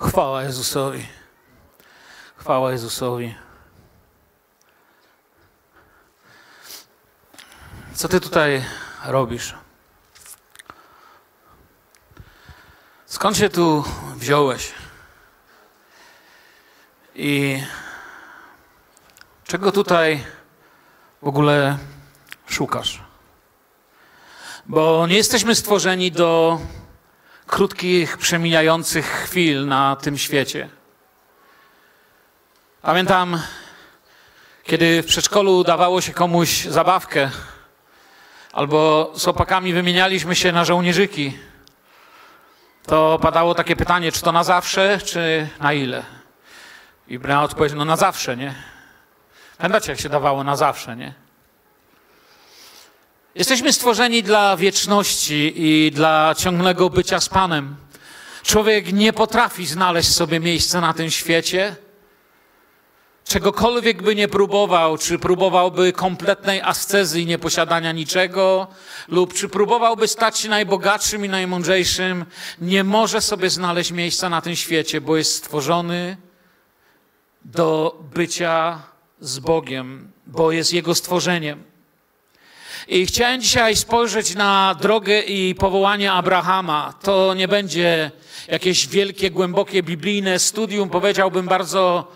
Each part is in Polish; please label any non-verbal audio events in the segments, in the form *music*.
Chwała Jezusowi. Chwała Jezusowi. Co ty tutaj robisz? Skąd się tu wziąłeś? I czego tutaj w ogóle szukasz? Bo nie jesteśmy stworzeni do krótkich, przemijających chwil na tym świecie. Pamiętam, kiedy w przedszkolu dawało się komuś zabawkę, albo z opakami wymienialiśmy się na żołnierzyki, to padało takie pytanie, czy to na zawsze, czy na ile? I brała odpowiedź, no na zawsze, nie? Pamiętacie, jak się dawało na zawsze, nie? Jesteśmy stworzeni dla wieczności i dla ciągłego bycia z Panem. Człowiek nie potrafi znaleźć sobie miejsca na tym świecie. Czegokolwiek by nie próbował, czy próbowałby kompletnej ascezy i nieposiadania niczego, lub czy próbowałby stać się najbogatszym i najmądrzejszym, nie może sobie znaleźć miejsca na tym świecie, bo jest stworzony do bycia z Bogiem, bo jest Jego stworzeniem. I chciałem dzisiaj spojrzeć na drogę i powołanie Abrahama. To nie będzie jakieś wielkie, głębokie biblijne studium, powiedziałbym bardzo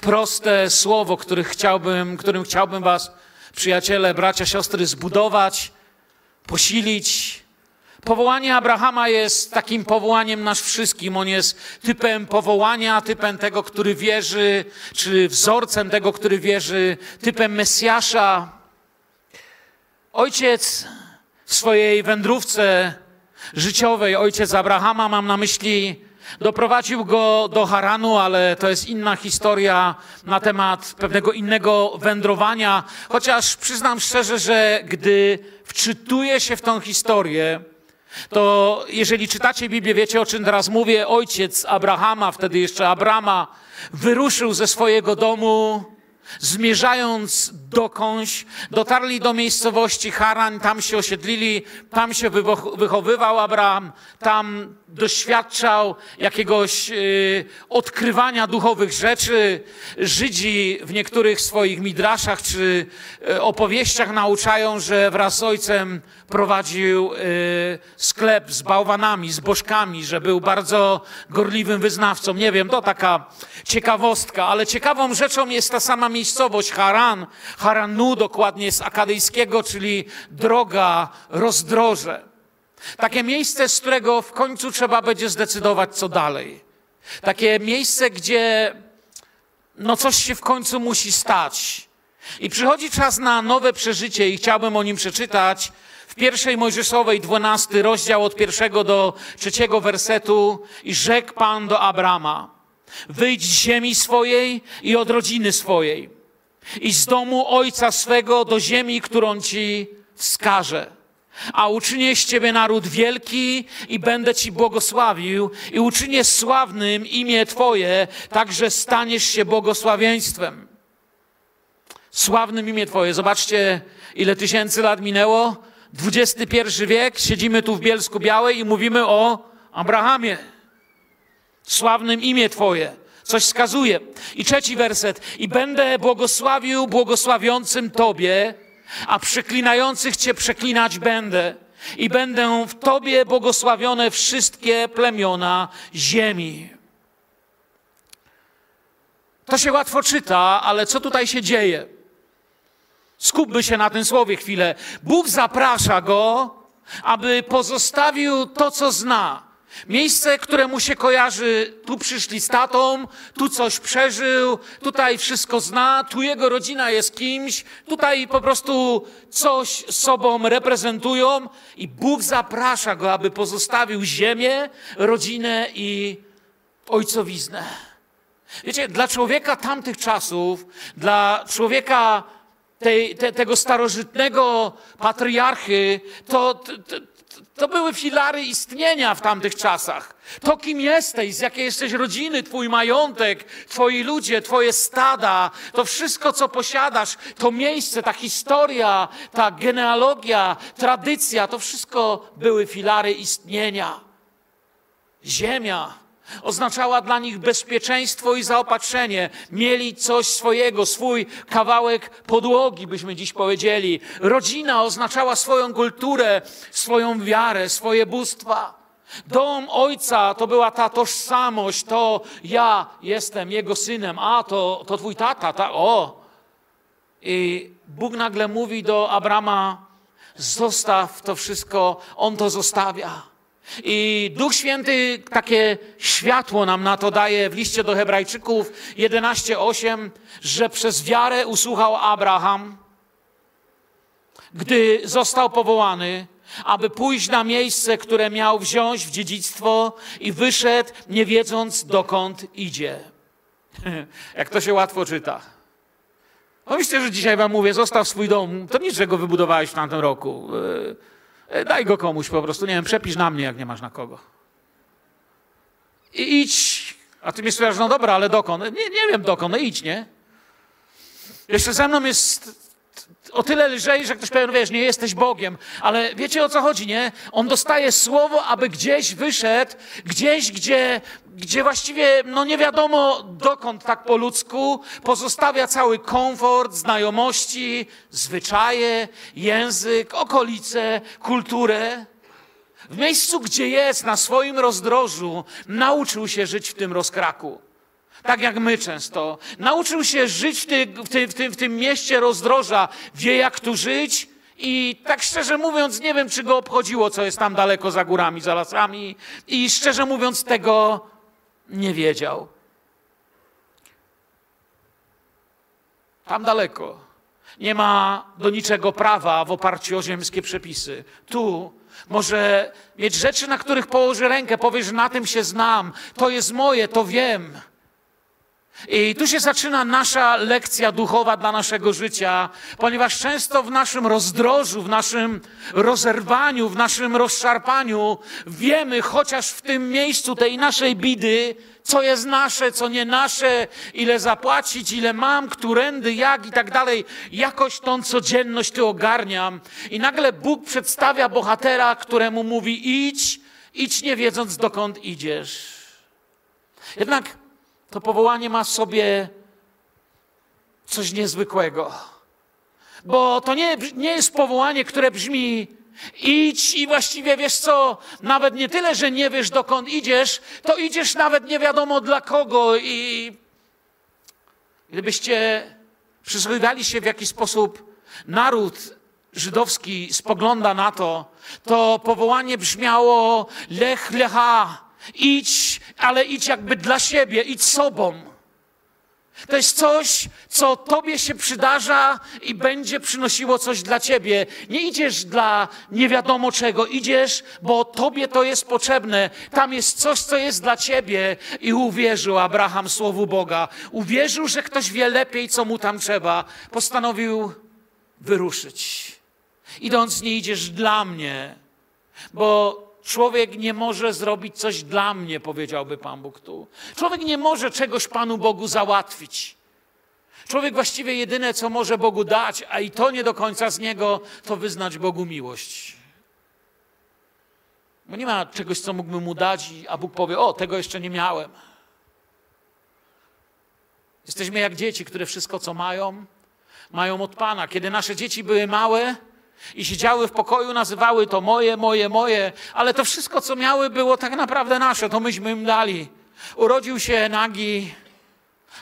proste słowo, których chciałbym, którym chciałbym Was, przyjaciele, bracia, siostry, zbudować, posilić. Powołanie Abrahama jest takim powołaniem nasz wszystkim. On jest typem powołania, typem tego, który wierzy, czy wzorcem tego, który wierzy, typem Mesjasza. Ojciec w swojej wędrówce życiowej, ojciec Abrahama, mam na myśli, doprowadził go do Haranu, ale to jest inna historia na temat pewnego innego wędrowania. Chociaż przyznam szczerze, że gdy wczytuję się w tą historię, to jeżeli czytacie Biblię, wiecie o czym teraz mówię. Ojciec Abrahama, wtedy jeszcze Abrama, wyruszył ze swojego domu Zmierzając dokądś, dotarli do miejscowości Haran, tam się osiedlili, tam się wychowywał Abraham, tam doświadczał jakiegoś y, odkrywania duchowych rzeczy. Żydzi w niektórych swoich midraszach czy y, opowieściach nauczają, że wraz z ojcem prowadził y, sklep z bałwanami, z bożkami, że był bardzo gorliwym wyznawcą. Nie wiem, to taka ciekawostka, ale ciekawą rzeczą jest ta sama miejscowość Haran, Haranu dokładnie z akadyjskiego, czyli droga, rozdroże. Takie miejsce, z którego w końcu trzeba będzie zdecydować, co dalej. Takie miejsce, gdzie no coś się w końcu musi stać. I przychodzi czas na nowe przeżycie i chciałbym o nim przeczytać w pierwszej Mojżeszowej, dwunasty rozdział od pierwszego do trzeciego wersetu i rzekł Pan do Abrama, wyjdź z ziemi swojej i od rodziny swojej i z domu ojca swego do ziemi, którą ci wskażę a uczynię z ciebie naród wielki i będę ci błogosławił i uczynię sławnym imię twoje, tak że staniesz się błogosławieństwem. Sławnym imię twoje. Zobaczcie, ile tysięcy lat minęło. XXI wiek, siedzimy tu w Bielsku Białej i mówimy o Abrahamie. Sławnym imię twoje. Coś wskazuje. I trzeci werset. I będę błogosławił błogosławiącym Tobie, a przeklinających Cię przeklinać będę. I będę w Tobie błogosławione wszystkie plemiona ziemi. To się łatwo czyta, ale co tutaj się dzieje? Skupmy się na tym słowie chwilę. Bóg zaprasza go, aby pozostawił to, co zna Miejsce, które mu się kojarzy, tu przyszli z tatą, tu coś przeżył, tutaj wszystko zna, tu jego rodzina jest kimś, tutaj po prostu coś sobą reprezentują i Bóg zaprasza go, aby pozostawił ziemię, rodzinę i ojcowiznę. Wiecie, dla człowieka tamtych czasów, dla człowieka tej, te, tego starożytnego patriarchy, to, to, to były filary istnienia w tamtych czasach. To, kim jesteś, z jakiej jesteś rodziny, twój majątek, twoi ludzie, twoje stada, to wszystko, co posiadasz, to miejsce, ta historia, ta genealogia, tradycja, to wszystko były filary istnienia. Ziemia, oznaczała dla nich bezpieczeństwo i zaopatrzenie. Mieli coś swojego, swój kawałek podłogi, byśmy dziś powiedzieli. Rodzina oznaczała swoją kulturę, swoją wiarę, swoje bóstwa. Dom ojca to była ta tożsamość, to ja jestem jego synem, a to, to twój tata, ta, o. I Bóg nagle mówi do Abrama, zostaw to wszystko, on to zostawia. I Duch Święty takie światło nam na to daje w liście do Hebrajczyków 11:8, że przez wiarę usłuchał Abraham, gdy został powołany, aby pójść na miejsce, które miał wziąć w dziedzictwo i wyszedł, nie wiedząc dokąd idzie. *laughs* Jak to się łatwo czyta. Pomyślcie, że dzisiaj wam mówię, zostaw swój dom, to nic, że go wybudowałeś w tamtym roku. E, daj go komuś po prostu, nie wiem, przepisz na mnie, jak nie masz na kogo. I idź. A ty mi słyszysz, no dobra, ale dokąd? Nie, nie wiem dokąd, no idź, nie? Jeszcze ze mną jest o tyle lżej, że ktoś powie, no wiesz, nie jesteś Bogiem, ale wiecie o co chodzi, nie? On dostaje słowo, aby gdzieś wyszedł, gdzieś, gdzie, gdzie właściwie, no nie wiadomo dokąd tak po ludzku, pozostawia cały komfort, znajomości, zwyczaje, język, okolice, kulturę. W miejscu, gdzie jest, na swoim rozdrożu, nauczył się żyć w tym rozkraku tak jak my często. Nauczył się żyć w, w, w, w tym mieście rozdroża, wie jak tu żyć i tak szczerze mówiąc nie wiem, czy go obchodziło, co jest tam daleko za górami, za lasami i szczerze mówiąc tego nie wiedział. Tam daleko. Nie ma do niczego prawa w oparciu o ziemskie przepisy. Tu może mieć rzeczy, na których położy rękę, powiesz, na tym się znam, to jest moje, to wiem. I tu się zaczyna nasza lekcja duchowa dla naszego życia, ponieważ często w naszym rozdrożu, w naszym rozerwaniu, w naszym rozszarpaniu wiemy, chociaż w tym miejscu tej naszej bidy, co jest nasze, co nie nasze, ile zapłacić, ile mam, którędy, jak i tak dalej. Jakoś tą codzienność tu ogarniam. I nagle Bóg przedstawia bohatera, któremu mówi: idź, idź nie wiedząc dokąd idziesz. Jednak to powołanie ma w sobie coś niezwykłego. Bo to nie, nie jest powołanie, które brzmi idź i właściwie wiesz co, nawet nie tyle, że nie wiesz dokąd idziesz, to idziesz nawet nie wiadomo dla kogo i gdybyście przysłuchiwali się w jaki sposób naród żydowski spogląda na to, to powołanie brzmiało lech lecha, Idź, ale idź jakby dla siebie, idź sobą. To jest coś, co Tobie się przydarza i będzie przynosiło coś dla Ciebie. Nie idziesz dla nie wiadomo czego, idziesz, bo Tobie to jest potrzebne. Tam jest coś, co jest dla Ciebie. I uwierzył Abraham słowu Boga. Uwierzył, że ktoś wie lepiej, co mu tam trzeba. Postanowił wyruszyć. Idąc, nie idziesz dla mnie, bo Człowiek nie może zrobić coś dla mnie, powiedziałby Pan Bóg tu. Człowiek nie może czegoś Panu Bogu załatwić. Człowiek właściwie jedyne, co może Bogu dać, a i to nie do końca z niego, to wyznać Bogu miłość. Bo nie ma czegoś, co mógłbym mu dać, a Bóg powie: O, tego jeszcze nie miałem. Jesteśmy jak dzieci, które wszystko, co mają, mają od Pana. Kiedy nasze dzieci były małe, i siedziały w pokoju, nazywały to moje, moje, moje, ale to wszystko, co miały, było tak naprawdę nasze, to myśmy im dali. Urodził się nagi,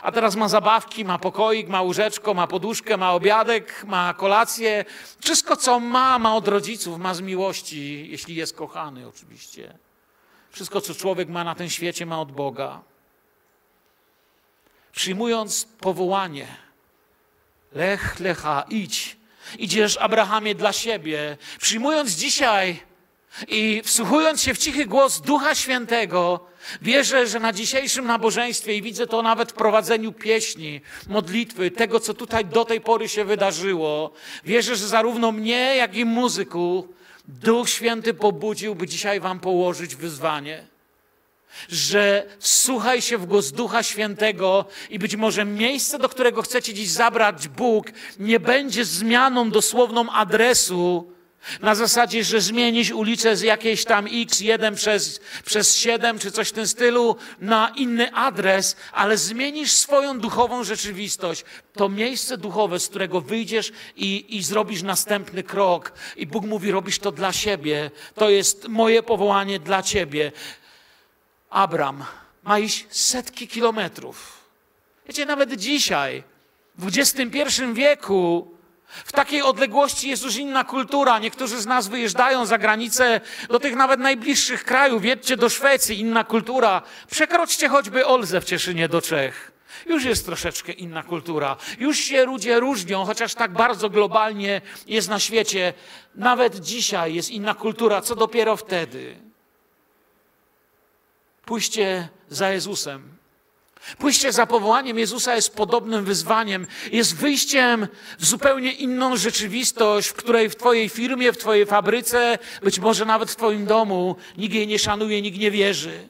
a teraz ma zabawki, ma pokoik, ma łóżeczko, ma poduszkę, ma obiadek, ma kolację. Wszystko, co ma, ma od rodziców, ma z miłości, jeśli jest kochany oczywiście. Wszystko, co człowiek ma na tym świecie, ma od Boga. Przyjmując powołanie, lech, lecha, idź, Idziesz, Abrahamie, dla siebie. Przyjmując dzisiaj i wsłuchując się w cichy głos Ducha Świętego, wierzę, że na dzisiejszym nabożeństwie, i widzę to nawet w prowadzeniu pieśni, modlitwy, tego, co tutaj do tej pory się wydarzyło, wierzę, że zarówno mnie, jak i muzyku Duch Święty pobudził, by dzisiaj Wam położyć wyzwanie że słuchaj się w głos Ducha Świętego i być może miejsce, do którego chcecie dziś zabrać Bóg, nie będzie zmianą dosłowną adresu, Na zasadzie, że zmienisz ulicę z jakiejś tam X1 przez, przez 7 czy coś w tym stylu na inny adres, ale zmienisz swoją duchową rzeczywistość. To miejsce duchowe, z którego wyjdziesz i, i zrobisz następny krok. I Bóg mówi, robisz to dla siebie. To jest moje powołanie dla ciebie. Abram ma iść setki kilometrów. Wiecie, nawet dzisiaj, w XXI wieku, w takiej odległości jest już inna kultura. Niektórzy z nas wyjeżdżają za granicę do tych nawet najbliższych krajów. Jedźcie do Szwecji, inna kultura. Przekroczcie choćby Olzę w Cieszynie do Czech. Już jest troszeczkę inna kultura. Już się ludzie różnią, chociaż tak bardzo globalnie jest na świecie. Nawet dzisiaj jest inna kultura, co dopiero wtedy. Pójście za Jezusem. Pójście za powołaniem Jezusa jest podobnym wyzwaniem, jest wyjściem w zupełnie inną rzeczywistość, w której w Twojej firmie, w Twojej fabryce, być może nawet w Twoim domu nikt jej nie szanuje, nikt nie wierzy.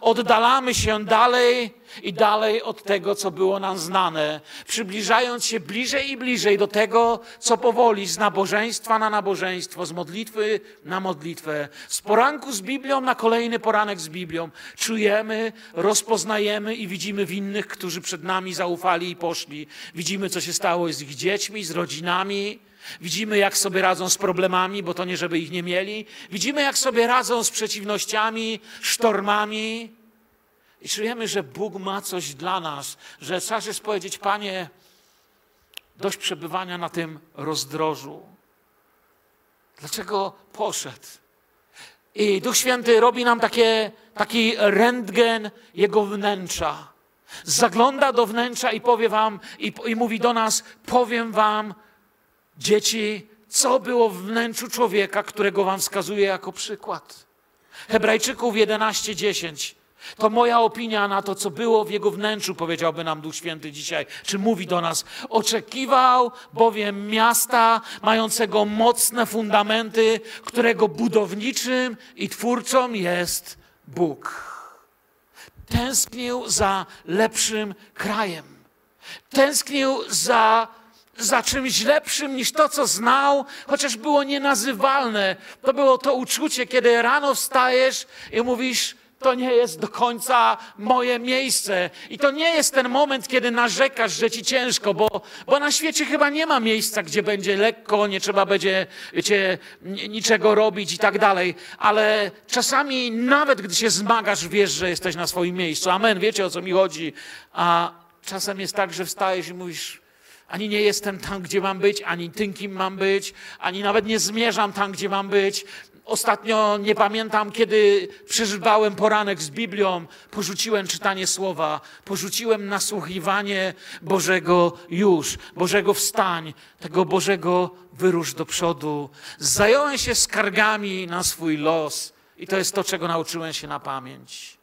Oddalamy się dalej i dalej od tego, co było nam znane, przybliżając się bliżej i bliżej do tego, co powoli z nabożeństwa na nabożeństwo, z modlitwy na modlitwę, z poranku z Biblią na kolejny poranek z Biblią, czujemy, rozpoznajemy i widzimy w innych, którzy przed nami zaufali i poszli. Widzimy, co się stało z ich dziećmi, z rodzinami, Widzimy, jak sobie radzą z problemami, bo to nie, żeby ich nie mieli. Widzimy, jak sobie radzą z przeciwnościami, sztormami. I czujemy, że Bóg ma coś dla nas, że czas jest powiedzieć, Panie, dość przebywania na tym rozdrożu. Dlaczego poszedł? I Duch Święty robi nam takie, taki rentgen Jego wnętrza. Zagląda do wnętrza i powie wam, i, i mówi do nas, powiem wam, Dzieci, co było w wnętrzu człowieka, którego wam wskazuje jako przykład? Hebrajczyków 11:10. To moja opinia na to, co było w jego wnętrzu, powiedziałby nam Duch Święty dzisiaj, czy mówi do nas. Oczekiwał bowiem miasta mającego mocne fundamenty, którego budowniczym i twórcą jest Bóg. Tęsknił za lepszym krajem. Tęsknił za za czymś lepszym niż to, co znał, chociaż było nienazywalne. To było to uczucie, kiedy rano wstajesz i mówisz, to nie jest do końca moje miejsce. I to nie jest ten moment, kiedy narzekasz, że ci ciężko, bo, bo na świecie chyba nie ma miejsca, gdzie będzie lekko, nie trzeba będzie, wiecie, niczego robić i tak dalej. Ale czasami nawet gdy się zmagasz, wiesz, że jesteś na swoim miejscu. Amen, wiecie o co mi chodzi. A czasem jest tak, że wstajesz i mówisz, ani nie jestem tam, gdzie mam być, ani tym, kim mam być, ani nawet nie zmierzam tam, gdzie mam być. Ostatnio nie pamiętam, kiedy przeżywałem poranek z Biblią, porzuciłem czytanie słowa, porzuciłem nasłuchiwanie Bożego już, Bożego wstań, tego Bożego wyrusz do przodu. Zająłem się skargami na swój los i to jest to, czego nauczyłem się na pamięć.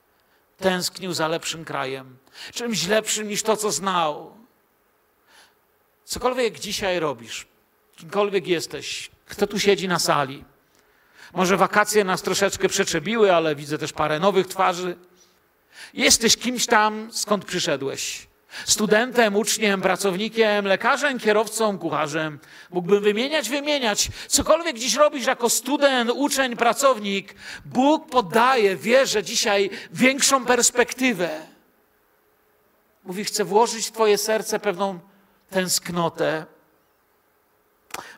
Tęsknił za lepszym krajem, czymś lepszym niż to, co znał. Cokolwiek dzisiaj robisz, kimkolwiek jesteś, kto tu siedzi na sali, może wakacje nas troszeczkę przeczebiły, ale widzę też parę nowych twarzy. Jesteś kimś tam, skąd przyszedłeś. Studentem, uczniem, pracownikiem, lekarzem, kierowcą, kucharzem. Mógłbym wymieniać, wymieniać. Cokolwiek dziś robisz jako student, uczeń, pracownik, Bóg podaje, wierzę dzisiaj większą perspektywę. Mówi, chcę włożyć w Twoje serce pewną tęsknotę,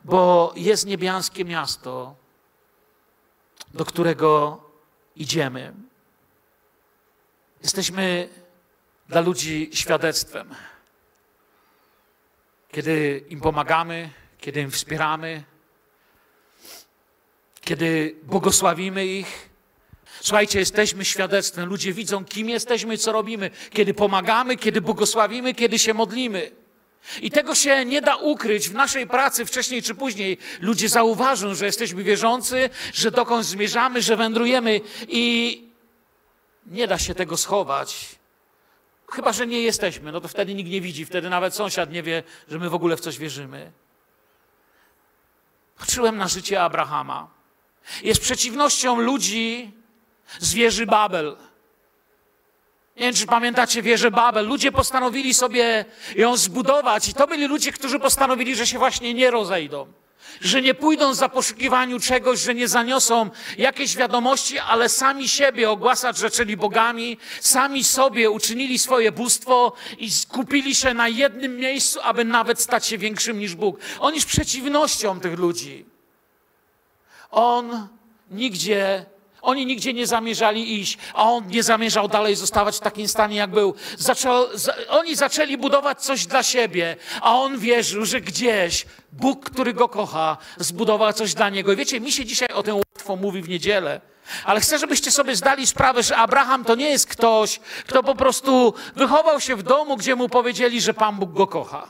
bo jest niebiańskie miasto, do którego idziemy. Jesteśmy dla ludzi świadectwem. Kiedy im pomagamy, kiedy im wspieramy, kiedy błogosławimy ich. Słuchajcie, jesteśmy świadectwem. Ludzie widzą, kim jesteśmy, co robimy. Kiedy pomagamy, kiedy błogosławimy, kiedy się modlimy. I tego się nie da ukryć w naszej pracy wcześniej czy później. Ludzie zauważą, że jesteśmy wierzący, że dokąd zmierzamy, że wędrujemy i nie da się tego schować. Chyba, że nie jesteśmy, no to wtedy nikt nie widzi, wtedy nawet sąsiad nie wie, że my w ogóle w coś wierzymy. Patrzyłem na życie Abrahama. Jest przeciwnością ludzi z wieży Babel. Nie wiem, czy pamiętacie wieżę Babel. Ludzie postanowili sobie ją zbudować i to byli ludzie, którzy postanowili, że się właśnie nie rozejdą. że nie pójdą za poszukiwaniu czegoś, że nie zaniosą jakiejś wiadomości, ale sami siebie ogłaszać, że czyli bogami, sami sobie uczynili swoje bóstwo i skupili się na jednym miejscu, aby nawet stać się większym niż Bóg. On jest przeciwnością tych ludzi. On nigdzie oni nigdzie nie zamierzali iść, a on nie zamierzał dalej zostawać w takim stanie, jak był. Zaczą, za, oni zaczęli budować coś dla siebie, a on wierzył, że gdzieś Bóg, który go kocha, zbudował coś dla niego. I wiecie, mi się dzisiaj o tym łatwo mówi w niedzielę. Ale chcę, żebyście sobie zdali sprawę, że Abraham to nie jest ktoś, kto po prostu wychował się w domu, gdzie mu powiedzieli, że Pan Bóg go kocha.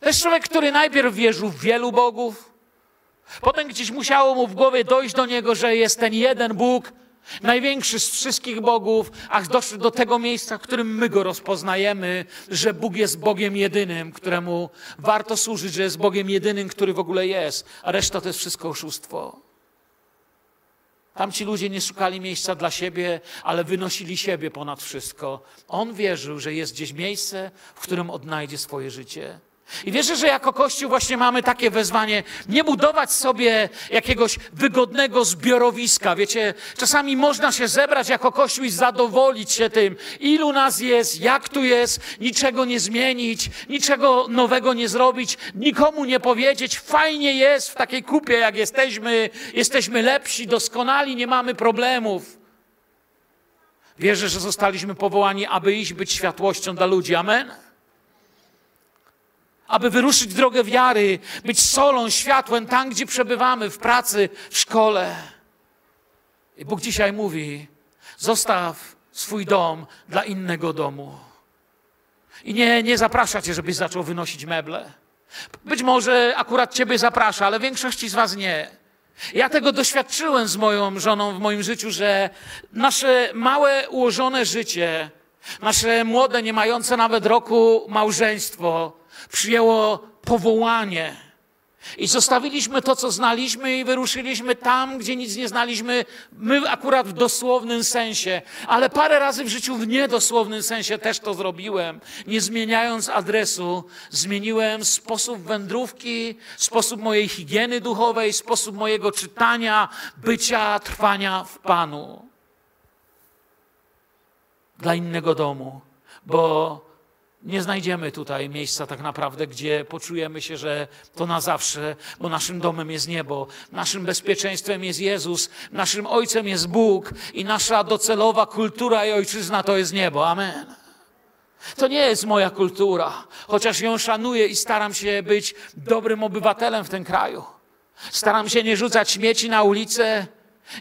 To jest człowiek, który najpierw wierzył w wielu bogów, Potem gdzieś musiało mu w głowie dojść do niego, że jest ten jeden Bóg, największy z wszystkich bogów, aż doszedł do tego miejsca, w którym my go rozpoznajemy, że Bóg jest Bogiem jedynym, któremu warto służyć, że jest Bogiem jedynym, który w ogóle jest, a reszta to jest wszystko oszustwo. Tamci ludzie nie szukali miejsca dla siebie, ale wynosili siebie ponad wszystko. On wierzył, że jest gdzieś miejsce, w którym odnajdzie swoje życie. I wierzę, że jako Kościół właśnie mamy takie wezwanie, nie budować sobie jakiegoś wygodnego zbiorowiska. Wiecie, czasami można się zebrać jako Kościół i zadowolić się tym, ilu nas jest, jak tu jest, niczego nie zmienić, niczego nowego nie zrobić, nikomu nie powiedzieć, fajnie jest w takiej kupie, jak jesteśmy, jesteśmy lepsi, doskonali, nie mamy problemów. Wierzę, że zostaliśmy powołani, aby iść być światłością dla ludzi. Amen aby wyruszyć drogę wiary, być solą, światłem tam, gdzie przebywamy, w pracy, w szkole. I Bóg dzisiaj mówi: zostaw swój dom dla innego domu. I nie, nie zaprasza cię, żebyś zaczął wynosić meble. Być może akurat ciebie zaprasza, ale większości z was nie. Ja tego doświadczyłem z moją żoną w moim życiu, że nasze małe, ułożone życie, nasze młode, nie mające nawet roku małżeństwo, przyjęło powołanie. I zostawiliśmy to, co znaliśmy, i wyruszyliśmy tam, gdzie nic nie znaliśmy. My akurat w dosłownym sensie, ale parę razy w życiu w niedosłownym sensie też to zrobiłem. Nie zmieniając adresu, zmieniłem sposób wędrówki, sposób mojej higieny duchowej, sposób mojego czytania, bycia, trwania w Panu. Dla innego domu, bo nie znajdziemy tutaj miejsca tak naprawdę, gdzie poczujemy się, że to na zawsze, bo naszym domem jest niebo, naszym bezpieczeństwem jest Jezus, naszym Ojcem jest Bóg i nasza docelowa kultura i ojczyzna to jest niebo. Amen. To nie jest moja kultura, chociaż ją szanuję i staram się być dobrym obywatelem w tym kraju. Staram się nie rzucać śmieci na ulicę,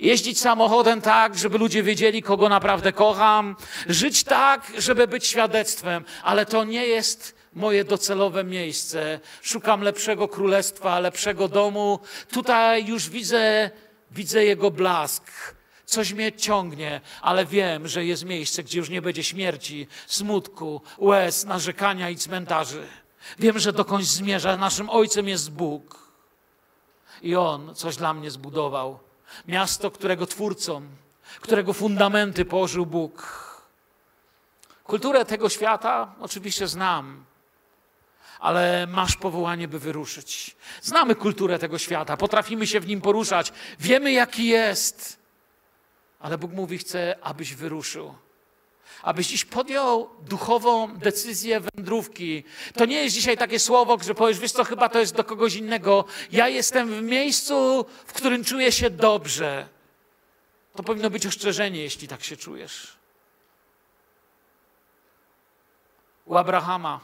Jeździć samochodem tak, żeby ludzie wiedzieli, kogo naprawdę kocham. Żyć tak, żeby być świadectwem, ale to nie jest moje docelowe miejsce. Szukam lepszego królestwa, lepszego domu. Tutaj już widzę, widzę jego blask. Coś mnie ciągnie, ale wiem, że jest miejsce, gdzie już nie będzie śmierci, smutku, łez, narzekania i cmentarzy. Wiem, że dokądś zmierza. Naszym ojcem jest Bóg. I On coś dla mnie zbudował. Miasto, którego twórcą, którego fundamenty położył Bóg. Kulturę tego świata oczywiście znam, ale masz powołanie, by wyruszyć. Znamy kulturę tego świata, potrafimy się w nim poruszać, wiemy, jaki jest, ale Bóg mówi: Chce, abyś wyruszył abyś dziś podjął duchową decyzję wędrówki. To nie jest dzisiaj takie słowo, że powiesz, wiesz co, chyba to jest do kogoś innego. Ja jestem w miejscu, w którym czuję się dobrze. To powinno być ostrzeżenie, jeśli tak się czujesz. U Abrahama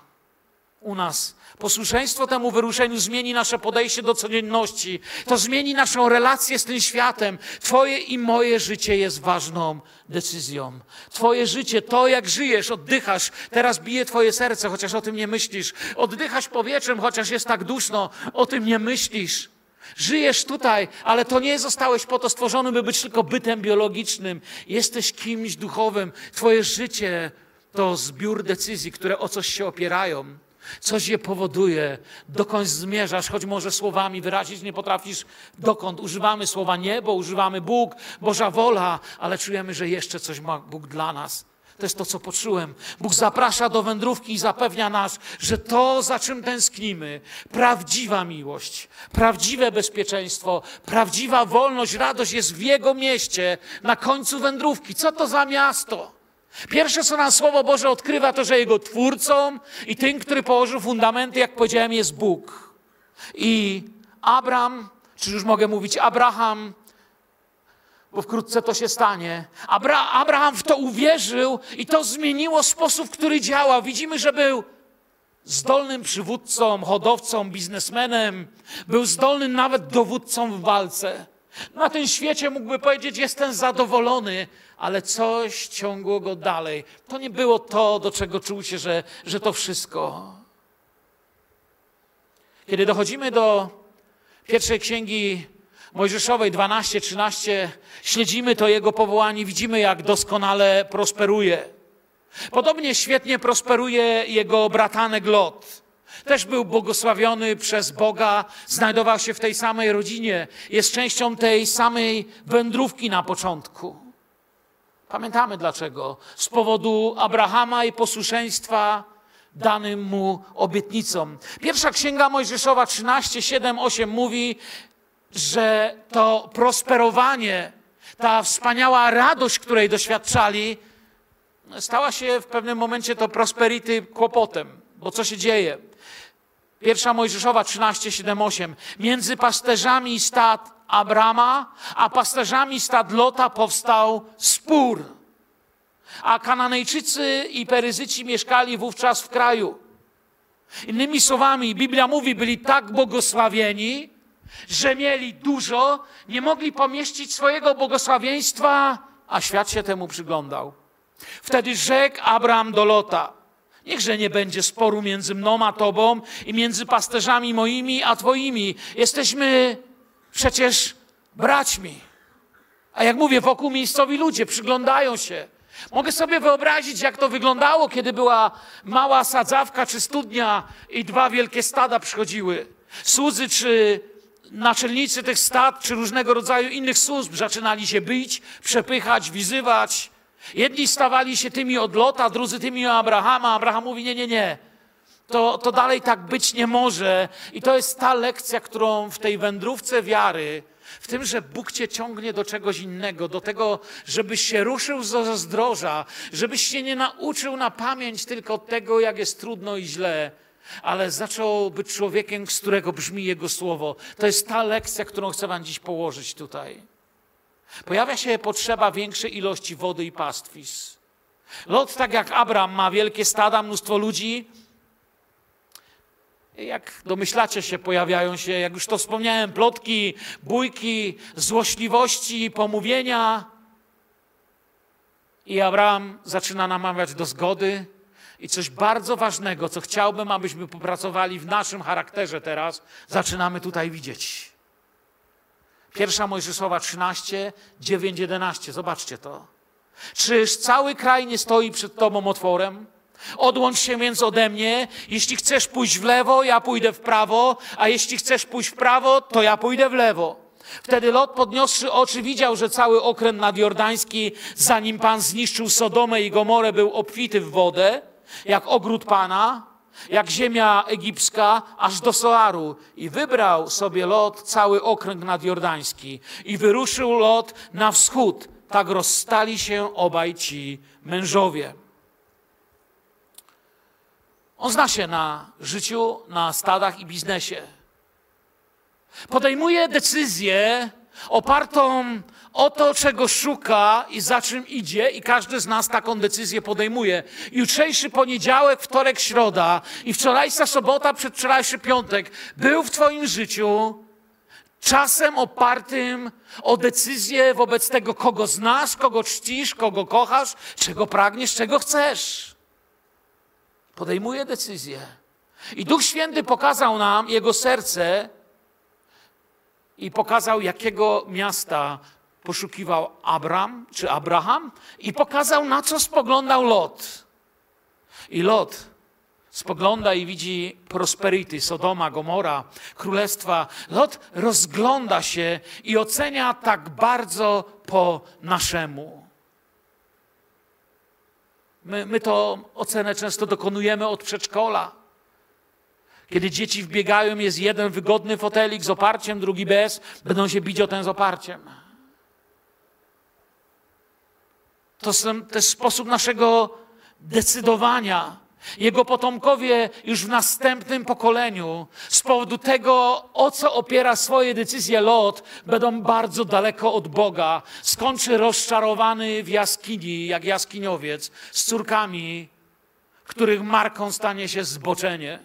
u nas. Posłuszeństwo temu wyruszeniu zmieni nasze podejście do codzienności. To zmieni naszą relację z tym światem. Twoje i moje życie jest ważną decyzją. Twoje życie, to jak żyjesz, oddychasz, teraz bije Twoje serce, chociaż o tym nie myślisz. Oddychasz powietrzem, chociaż jest tak duszno, o tym nie myślisz. Żyjesz tutaj, ale to nie zostałeś po to stworzony, by być tylko bytem biologicznym. Jesteś kimś duchowym. Twoje życie to zbiór decyzji, które o coś się opierają. Coś je powoduje, dokąd zmierzasz, choć może słowami wyrazić nie potrafisz, dokąd używamy słowa niebo, używamy Bóg, Boża wola, ale czujemy, że jeszcze coś ma Bóg dla nas. To jest to, co poczułem. Bóg zaprasza do wędrówki i zapewnia nas, że to, za czym tęsknimy, prawdziwa miłość, prawdziwe bezpieczeństwo, prawdziwa wolność, radość jest w Jego mieście na końcu wędrówki. Co to za miasto? Pierwsze, co nam Słowo Boże odkrywa, to, że Jego twórcą i tym, który położył fundamenty, jak powiedziałem, jest Bóg. I Abram, czy już mogę mówić Abraham, bo wkrótce to się stanie. Abra Abraham w to uwierzył i to zmieniło sposób, w który działa. Widzimy, że był zdolnym przywódcą, hodowcą, biznesmenem, był zdolnym nawet dowódcą w walce. Na tym świecie mógłby powiedzieć: Jestem zadowolony, ale coś ciągło go dalej. To nie było to, do czego czuł się, że, że to wszystko. Kiedy dochodzimy do pierwszej księgi Mojżeszowej 12-13, śledzimy to jego powołanie, widzimy, jak doskonale prosperuje. Podobnie świetnie prosperuje jego bratanek Lot. Też był błogosławiony przez Boga, znajdował się w tej samej rodzinie, jest częścią tej samej wędrówki na początku. Pamiętamy dlaczego. Z powodu Abrahama i posłuszeństwa danym mu obietnicom. Pierwsza księga Mojżeszowa 13, 7, 8 mówi, że to prosperowanie, ta wspaniała radość, której doświadczali, stała się w pewnym momencie to prosperity kłopotem. Bo co się dzieje? Pierwsza Mojżeszowa 13, 7, 8. Między pasterzami stad Abrama, a pasterzami stad Lota powstał spór. A Kananejczycy i Peryzyci mieszkali wówczas w kraju. Innymi słowami, Biblia mówi, byli tak błogosławieni, że mieli dużo, nie mogli pomieścić swojego błogosławieństwa, a świat się temu przyglądał. Wtedy rzekł Abraham do Lota: Niechże nie będzie sporu między mną a tobą i między pasterzami moimi a twoimi. Jesteśmy przecież braćmi. A jak mówię, wokół miejscowi ludzie przyglądają się. Mogę sobie wyobrazić, jak to wyglądało, kiedy była mała sadzawka czy studnia i dwa wielkie stada przychodziły. Słudzy czy naczelnicy tych stad czy różnego rodzaju innych służb zaczynali się bić, przepychać, wizywać. Jedni stawali się tymi od Lota, drudzy tymi o Abrahama. Abraham mówi: Nie, nie, nie. To, to dalej tak być nie może. I to jest ta lekcja, którą w tej wędrówce wiary, w tym, że Bóg cię ciągnie do czegoś innego, do tego, żebyś się ruszył z zdroża, żebyś się nie nauczył na pamięć tylko tego, jak jest trudno i źle, ale zaczął być człowiekiem, z którego brzmi Jego słowo. To jest ta lekcja, którą chcę Wam dziś położyć tutaj. Pojawia się potrzeba większej ilości wody i pastwisk. Lot, tak jak Abram, ma wielkie stada, mnóstwo ludzi. Jak domyślacie się, pojawiają się, jak już to wspomniałem, plotki, bójki, złośliwości, pomówienia. I Abraham zaczyna namawiać do zgody. I coś bardzo ważnego, co chciałbym, abyśmy popracowali w naszym charakterze teraz, zaczynamy tutaj widzieć. Pierwsza Mojżeszowa 13, 9, 11. Zobaczcie to. Czyż cały kraj nie stoi przed Tobą otworem? Odłącz się więc ode mnie. Jeśli chcesz pójść w lewo, ja pójdę w prawo, a jeśli chcesz pójść w prawo, to ja pójdę w lewo. Wtedy Lot, podniosszy oczy, widział, że cały okręt nadjordański, zanim Pan zniszczył Sodomę i Gomorę, był obfity w wodę jak ogród Pana, jak ziemia egipska, aż do Soaru. I wybrał sobie Lot cały okręg nadjordański i wyruszył Lot na wschód. Tak rozstali się obaj ci mężowie. On zna się na życiu, na stadach i biznesie. Podejmuje decyzję opartą o to, czego szuka i za czym idzie, i każdy z nas taką decyzję podejmuje. Jutrzejszy poniedziałek, wtorek, środa i wczorajsza sobota, przedwczorajszy piątek był w Twoim życiu czasem opartym o decyzję wobec tego, kogo znasz, kogo czcisz, kogo kochasz, czego pragniesz, czego chcesz. Podejmuje decyzję. I Duch Święty pokazał nam jego serce i pokazał, jakiego miasta poszukiwał Abram czy Abraham i pokazał, na co spoglądał Lot. I Lot spogląda i widzi prosperity, Sodoma, Gomora, królestwa. Lot rozgląda się i ocenia tak bardzo po naszemu. My, my to ocenę często dokonujemy od przedszkola. Kiedy dzieci wbiegają, jest jeden wygodny fotelik z oparciem, drugi bez, będą się bić o ten z oparciem. To, to jest sposób naszego decydowania. Jego potomkowie już w następnym pokoleniu z powodu tego, o co opiera swoje decyzje Lot, będą bardzo daleko od Boga. Skończy rozczarowany w jaskini, jak jaskiniowiec, z córkami, których marką stanie się zboczenie.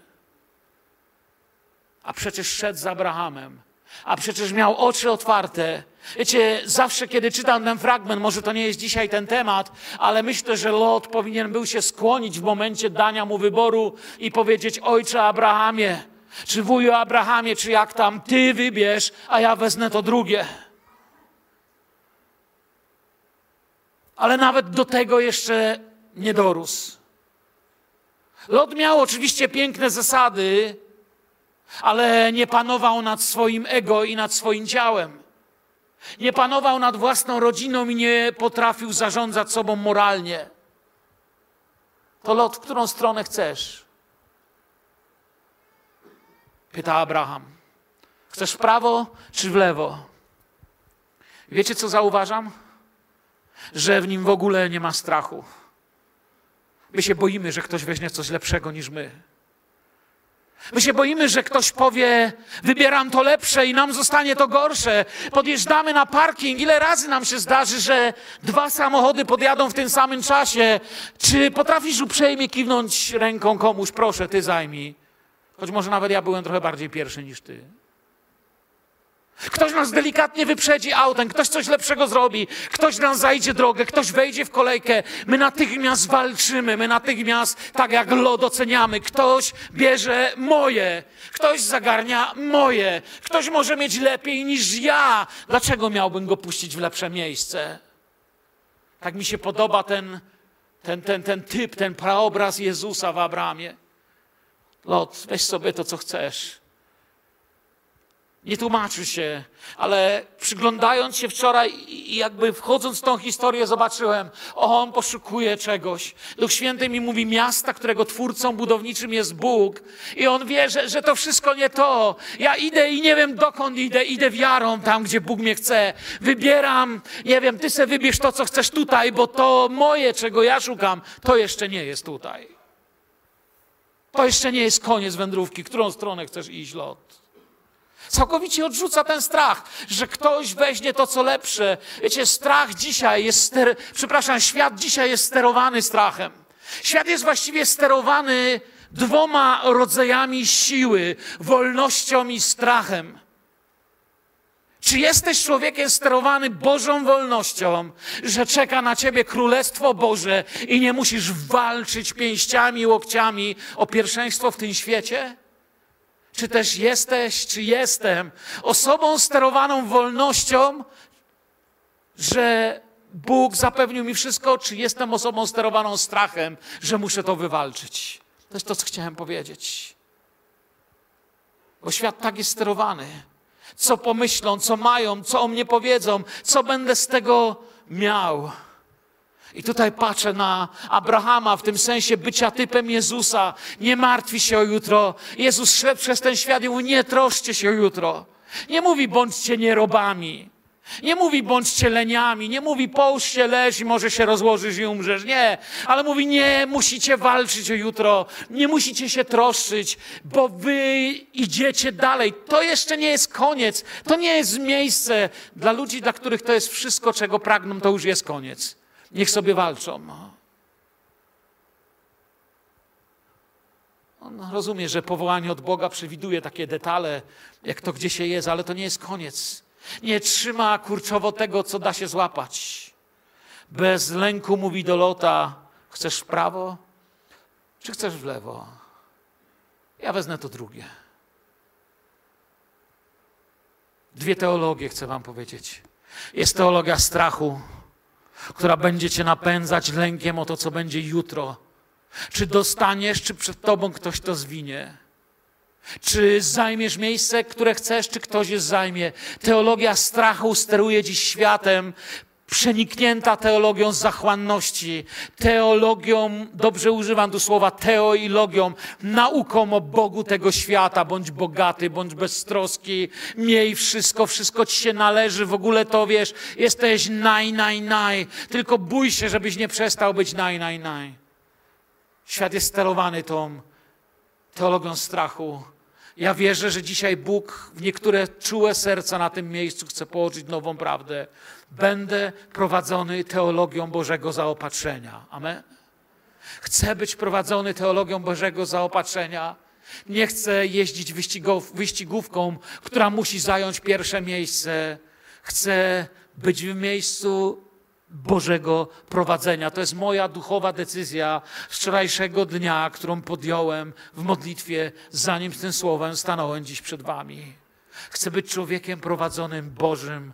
A przecież szedł z Abrahamem, a przecież miał oczy otwarte Wiecie, zawsze kiedy czytam ten fragment, może to nie jest dzisiaj ten temat, ale myślę, że Lot powinien był się skłonić w momencie dania mu wyboru i powiedzieć: Ojcze Abrahamie, czy wuju Abrahamie, czy jak tam, ty wybierz, a ja wezmę to drugie. Ale nawet do tego jeszcze nie dorósł. Lot miał oczywiście piękne zasady, ale nie panował nad swoim ego i nad swoim ciałem. Nie panował nad własną rodziną i nie potrafił zarządzać sobą moralnie. To lot, w którą stronę chcesz? Pyta Abraham. Chcesz w prawo czy w lewo? Wiecie, co zauważam? Że w nim w ogóle nie ma strachu. My się boimy, że ktoś weźmie coś lepszego niż my. My się boimy, że ktoś powie, wybieram to lepsze i nam zostanie to gorsze. Podjeżdżamy na parking. Ile razy nam się zdarzy, że dwa samochody podjadą w tym samym czasie? Czy potrafisz uprzejmie kiwnąć ręką komuś? Proszę, ty zajmij. Choć może nawet ja byłem trochę bardziej pierwszy niż ty. Ktoś nas delikatnie wyprzedzi autem, ktoś coś lepszego zrobi, ktoś nam zajdzie drogę, ktoś wejdzie w kolejkę. My natychmiast walczymy, my natychmiast, tak jak lod, oceniamy. Ktoś bierze moje, ktoś zagarnia moje, ktoś może mieć lepiej niż ja. Dlaczego miałbym go puścić w lepsze miejsce? Tak mi się podoba ten, ten, ten, ten typ, ten praobraz Jezusa w Abramie. Lot, weź sobie to, co chcesz nie tłumaczy się, ale przyglądając się wczoraj i jakby wchodząc w tą historię, zobaczyłem, on poszukuje czegoś. Duch Święty mi mówi miasta, którego twórcą budowniczym jest Bóg. I on wie, że, że to wszystko nie to. Ja idę i nie wiem dokąd idę. Idę wiarą tam, gdzie Bóg mnie chce. Wybieram, nie wiem, ty se wybierz to, co chcesz tutaj, bo to moje, czego ja szukam, to jeszcze nie jest tutaj. To jeszcze nie jest koniec wędrówki. Którą stronę chcesz iść, lot? Całkowicie odrzuca ten strach, że ktoś weźmie to, co lepsze. Wiecie, strach dzisiaj jest, ster... przepraszam, świat dzisiaj jest sterowany strachem. Świat jest właściwie sterowany dwoma rodzajami siły, wolnością i strachem. Czy jesteś człowiekiem sterowany Bożą wolnością, że czeka na ciebie Królestwo Boże i nie musisz walczyć pięściami łokciami o pierwszeństwo w tym świecie? Czy też jesteś, czy jestem osobą sterowaną wolnością, że Bóg zapewnił mi wszystko, czy jestem osobą sterowaną strachem, że muszę to wywalczyć? To jest to, co chciałem powiedzieć. Bo świat tak jest sterowany. Co pomyślą, co mają, co o mnie powiedzą, co będę z tego miał. I tutaj patrzę na Abrahama w tym sensie bycia typem Jezusa. Nie martwi się o jutro. Jezus szedł przez ten świat i mówi, nie troszcie się o jutro. Nie mówi, bądźcie nierobami. Nie mówi, bądźcie leniami. Nie mówi, połóż się, leż i może się rozłożysz i umrzesz. Nie. Ale mówi, nie, musicie walczyć o jutro. Nie musicie się troszczyć, bo wy idziecie dalej. To jeszcze nie jest koniec. To nie jest miejsce dla ludzi, dla których to jest wszystko, czego pragną, to już jest koniec. Niech sobie walczą. On rozumie, że powołanie od Boga przewiduje takie detale, jak to gdzie się jest, ale to nie jest koniec. Nie trzyma kurczowo tego, co da się złapać. Bez lęku mówi do Lota, chcesz w prawo, czy chcesz w lewo? Ja wezmę to drugie. Dwie teologie chcę wam powiedzieć. Jest teologia strachu, która będzie cię napędzać lękiem o to, co będzie jutro. Czy dostaniesz, czy przed tobą ktoś to zwinie. Czy zajmiesz miejsce, które chcesz, czy ktoś je zajmie. Teologia strachu steruje dziś światem, przeniknięta teologią zachłanności, teologią, dobrze używam tu słowa teoilogią, nauką o Bogu tego świata. Bądź bogaty, bądź beztroski, miej wszystko, wszystko ci się należy, w ogóle to wiesz, jesteś naj, naj, naj. Tylko bój się, żebyś nie przestał być naj, naj, naj. Świat jest sterowany tą teologią strachu. Ja wierzę, że dzisiaj Bóg w niektóre czułe serca na tym miejscu chce położyć nową prawdę. Będę prowadzony teologią Bożego zaopatrzenia. Amen. Chcę być prowadzony teologią Bożego zaopatrzenia. Nie chcę jeździć wyścigówką, która musi zająć pierwsze miejsce. Chcę być w miejscu Bożego prowadzenia. To jest moja duchowa decyzja z wczorajszego dnia, którą podjąłem w modlitwie, zanim z tym słowem stanąłem dziś przed Wami. Chcę być człowiekiem prowadzonym Bożym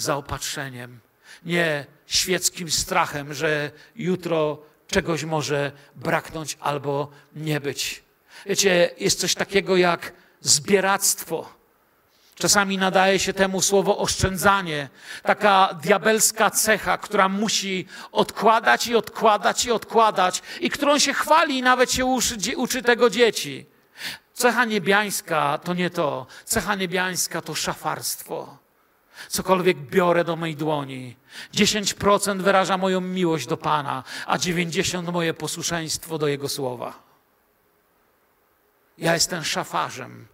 zaopatrzeniem, nie świeckim strachem, że jutro czegoś może braknąć albo nie być. Wiecie, jest coś takiego jak zbieractwo. Czasami nadaje się temu słowo oszczędzanie, taka diabelska cecha, która musi odkładać i odkładać i odkładać, i którą się chwali i nawet się uczy, uczy tego dzieci. Cecha niebiańska to nie to. Cecha niebiańska to szafarstwo. Cokolwiek biorę do mojej dłoni, 10% wyraża moją miłość do Pana, a 90% moje posłuszeństwo do Jego słowa. Ja jestem szafarzem.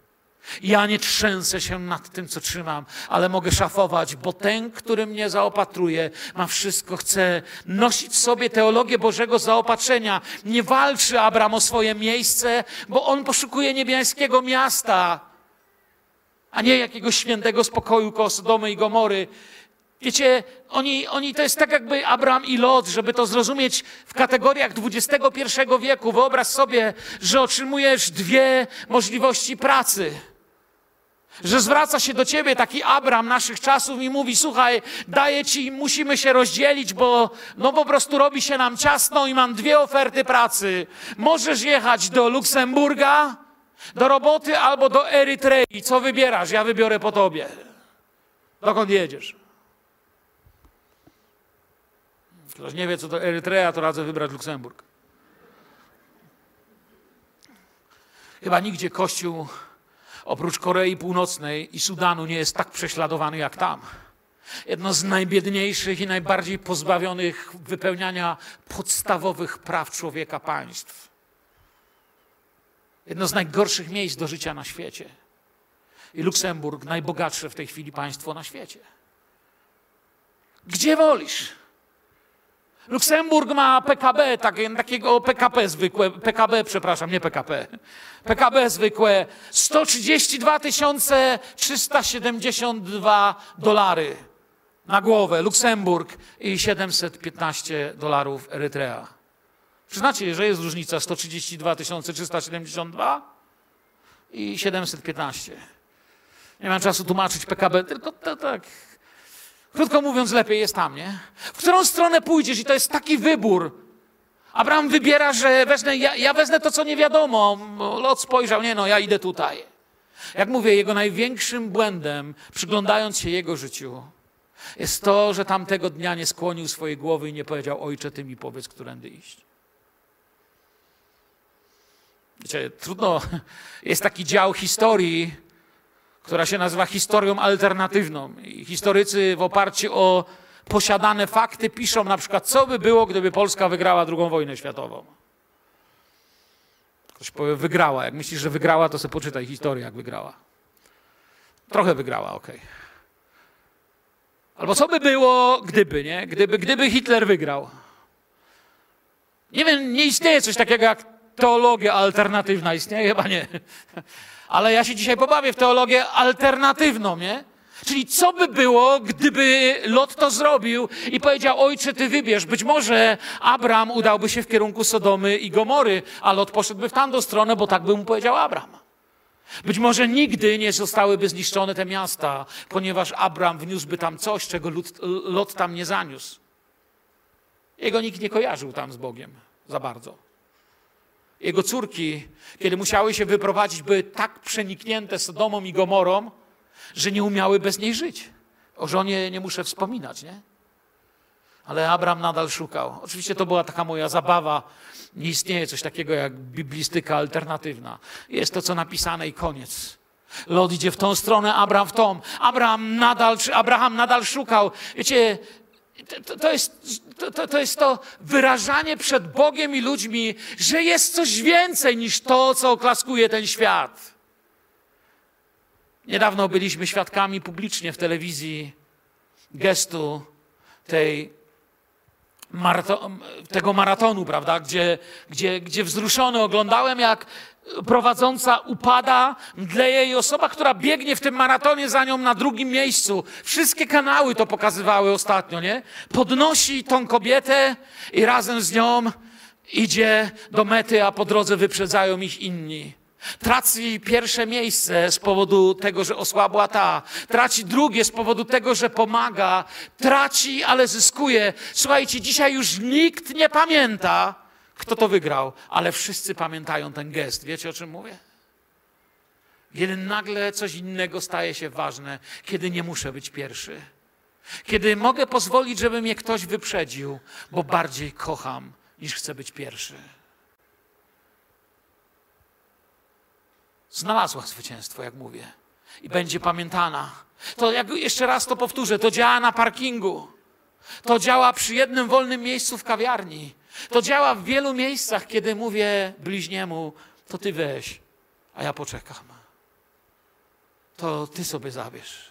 Ja nie trzęsę się nad tym, co trzymam, ale mogę szafować, bo ten, który mnie zaopatruje, ma wszystko, chce nosić sobie teologię Bożego zaopatrzenia. Nie walczy Abram o swoje miejsce, bo on poszukuje niebiańskiego miasta a nie jakiegoś świętego spokoju koło Sodomy i Gomory. Wiecie, oni, oni to jest tak jakby Abraham i Lot, żeby to zrozumieć w kategoriach XXI wieku. Wyobraź sobie, że otrzymujesz dwie możliwości pracy. Że zwraca się do ciebie taki Abram naszych czasów i mówi: Słuchaj, daję ci, musimy się rozdzielić, bo no po prostu robi się nam ciasno i mam dwie oferty pracy. Możesz jechać do Luksemburga, do roboty albo do Erytrei. Co wybierasz? Ja wybiorę po tobie. Dokąd jedziesz? Ktoś nie wie, co to Erytrea, to radzę wybrać Luksemburg. Chyba nigdzie Kościół oprócz Korei Północnej i Sudanu nie jest tak prześladowany jak tam. Jedno z najbiedniejszych i najbardziej pozbawionych wypełniania podstawowych praw człowieka państw. Jedno z najgorszych miejsc do życia na świecie. I Luksemburg, najbogatsze w tej chwili państwo na świecie. Gdzie wolisz? Luksemburg ma PKB, takiego PKP zwykłe, PKB, przepraszam, nie PKP. PKB zwykłe 132 372 dolary na głowę Luksemburg i 715 dolarów Erytrea. Przyznacie, że jest różnica 132 372 i 715. Nie mam czasu tłumaczyć PKB, tylko to, tak. Krótko mówiąc, lepiej jest tam, nie? W którą stronę pójdziesz i to jest taki wybór. Abraham wybiera, że wezmę, ja, ja wezmę to, co nie wiadomo. Lot spojrzał, nie no, ja idę tutaj. Jak mówię, jego największym błędem, przyglądając się jego życiu, jest to, że tamtego dnia nie skłonił swojej głowy i nie powiedział, ojcze, ty mi powiedz, którędy iść. Wiecie, trudno, jest taki dział historii, która się nazywa historią alternatywną. I historycy w oparciu o posiadane fakty piszą na przykład, co by było, gdyby Polska wygrała II wojnę światową. Ktoś powie, wygrała. Jak myślisz, że wygrała, to sobie poczytaj historię, jak wygrała. Trochę wygrała, okej. Okay. Albo co by było, gdyby, nie? Gdyby, gdyby Hitler wygrał. Nie wiem, nie istnieje coś takiego jak teologia alternatywna istnieje? Chyba nie. Ale ja się dzisiaj pobawię w teologię alternatywną, nie? Czyli co by było, gdyby Lot to zrobił i powiedział, ojcze, ty wybierz. Być może Abram udałby się w kierunku Sodomy i Gomory, a Lot poszedłby w tamtą stronę, bo tak by mu powiedział Abram. Być może nigdy nie zostałyby zniszczone te miasta, ponieważ Abram wniósłby tam coś, czego Lot, Lot tam nie zaniósł. Jego nikt nie kojarzył tam z Bogiem za bardzo. Jego córki, kiedy musiały się wyprowadzić, były tak przeniknięte Sodomą i Gomorą, że nie umiały bez niej żyć. O żonie nie muszę wspominać, nie? Ale Abraham nadal szukał. Oczywiście to była taka moja zabawa. Nie istnieje coś takiego jak biblistyka alternatywna. Jest to, co napisane i koniec. Lot idzie w tą stronę, Abraham w tą. Abraham nadal, Abraham nadal szukał. Wiecie, to, to, jest, to, to jest to wyrażanie przed Bogiem i ludźmi, że jest coś więcej niż to, co oklaskuje ten świat. Niedawno byliśmy świadkami publicznie w telewizji gestu tej tego maratonu, prawda, gdzie, gdzie, gdzie wzruszony oglądałem, jak prowadząca upada, mdleje i osoba, która biegnie w tym maratonie za nią na drugim miejscu. Wszystkie kanały to pokazywały ostatnio, nie? Podnosi tą kobietę i razem z nią idzie do mety, a po drodze wyprzedzają ich inni. Traci pierwsze miejsce z powodu tego, że osłabła ta. Traci drugie z powodu tego, że pomaga. Traci, ale zyskuje. Słuchajcie, dzisiaj już nikt nie pamięta, kto to wygrał, ale wszyscy pamiętają ten gest. Wiecie o czym mówię? Kiedy nagle coś innego staje się ważne, kiedy nie muszę być pierwszy. Kiedy mogę pozwolić, żeby mnie ktoś wyprzedził, bo bardziej kocham niż chcę być pierwszy. znalazła zwycięstwo, jak mówię. I będzie pamiętana. To jak jeszcze raz to powtórzę, to działa na parkingu. To działa przy jednym wolnym miejscu w kawiarni. To działa w wielu miejscach, kiedy mówię bliźniemu, to ty weź, a ja poczekam. To ty sobie zabierz.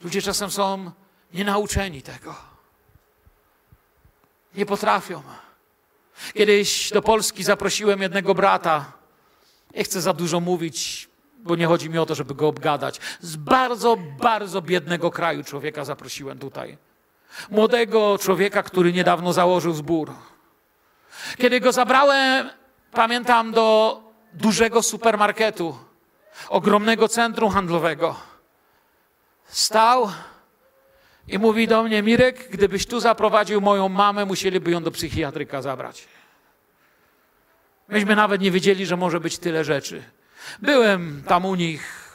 Ludzie czasem są nienauczeni tego. Nie potrafią. Kiedyś do Polski zaprosiłem jednego brata, nie chcę za dużo mówić, bo nie chodzi mi o to, żeby go obgadać. Z bardzo, bardzo biednego kraju człowieka zaprosiłem tutaj. Młodego człowieka, który niedawno założył zbór. Kiedy go zabrałem, pamiętam, do dużego supermarketu, ogromnego centrum handlowego, stał i mówi do mnie: Mirek, gdybyś tu zaprowadził moją mamę, musieliby ją do psychiatryka zabrać. Myśmy nawet nie wiedzieli, że może być tyle rzeczy. Byłem tam u nich.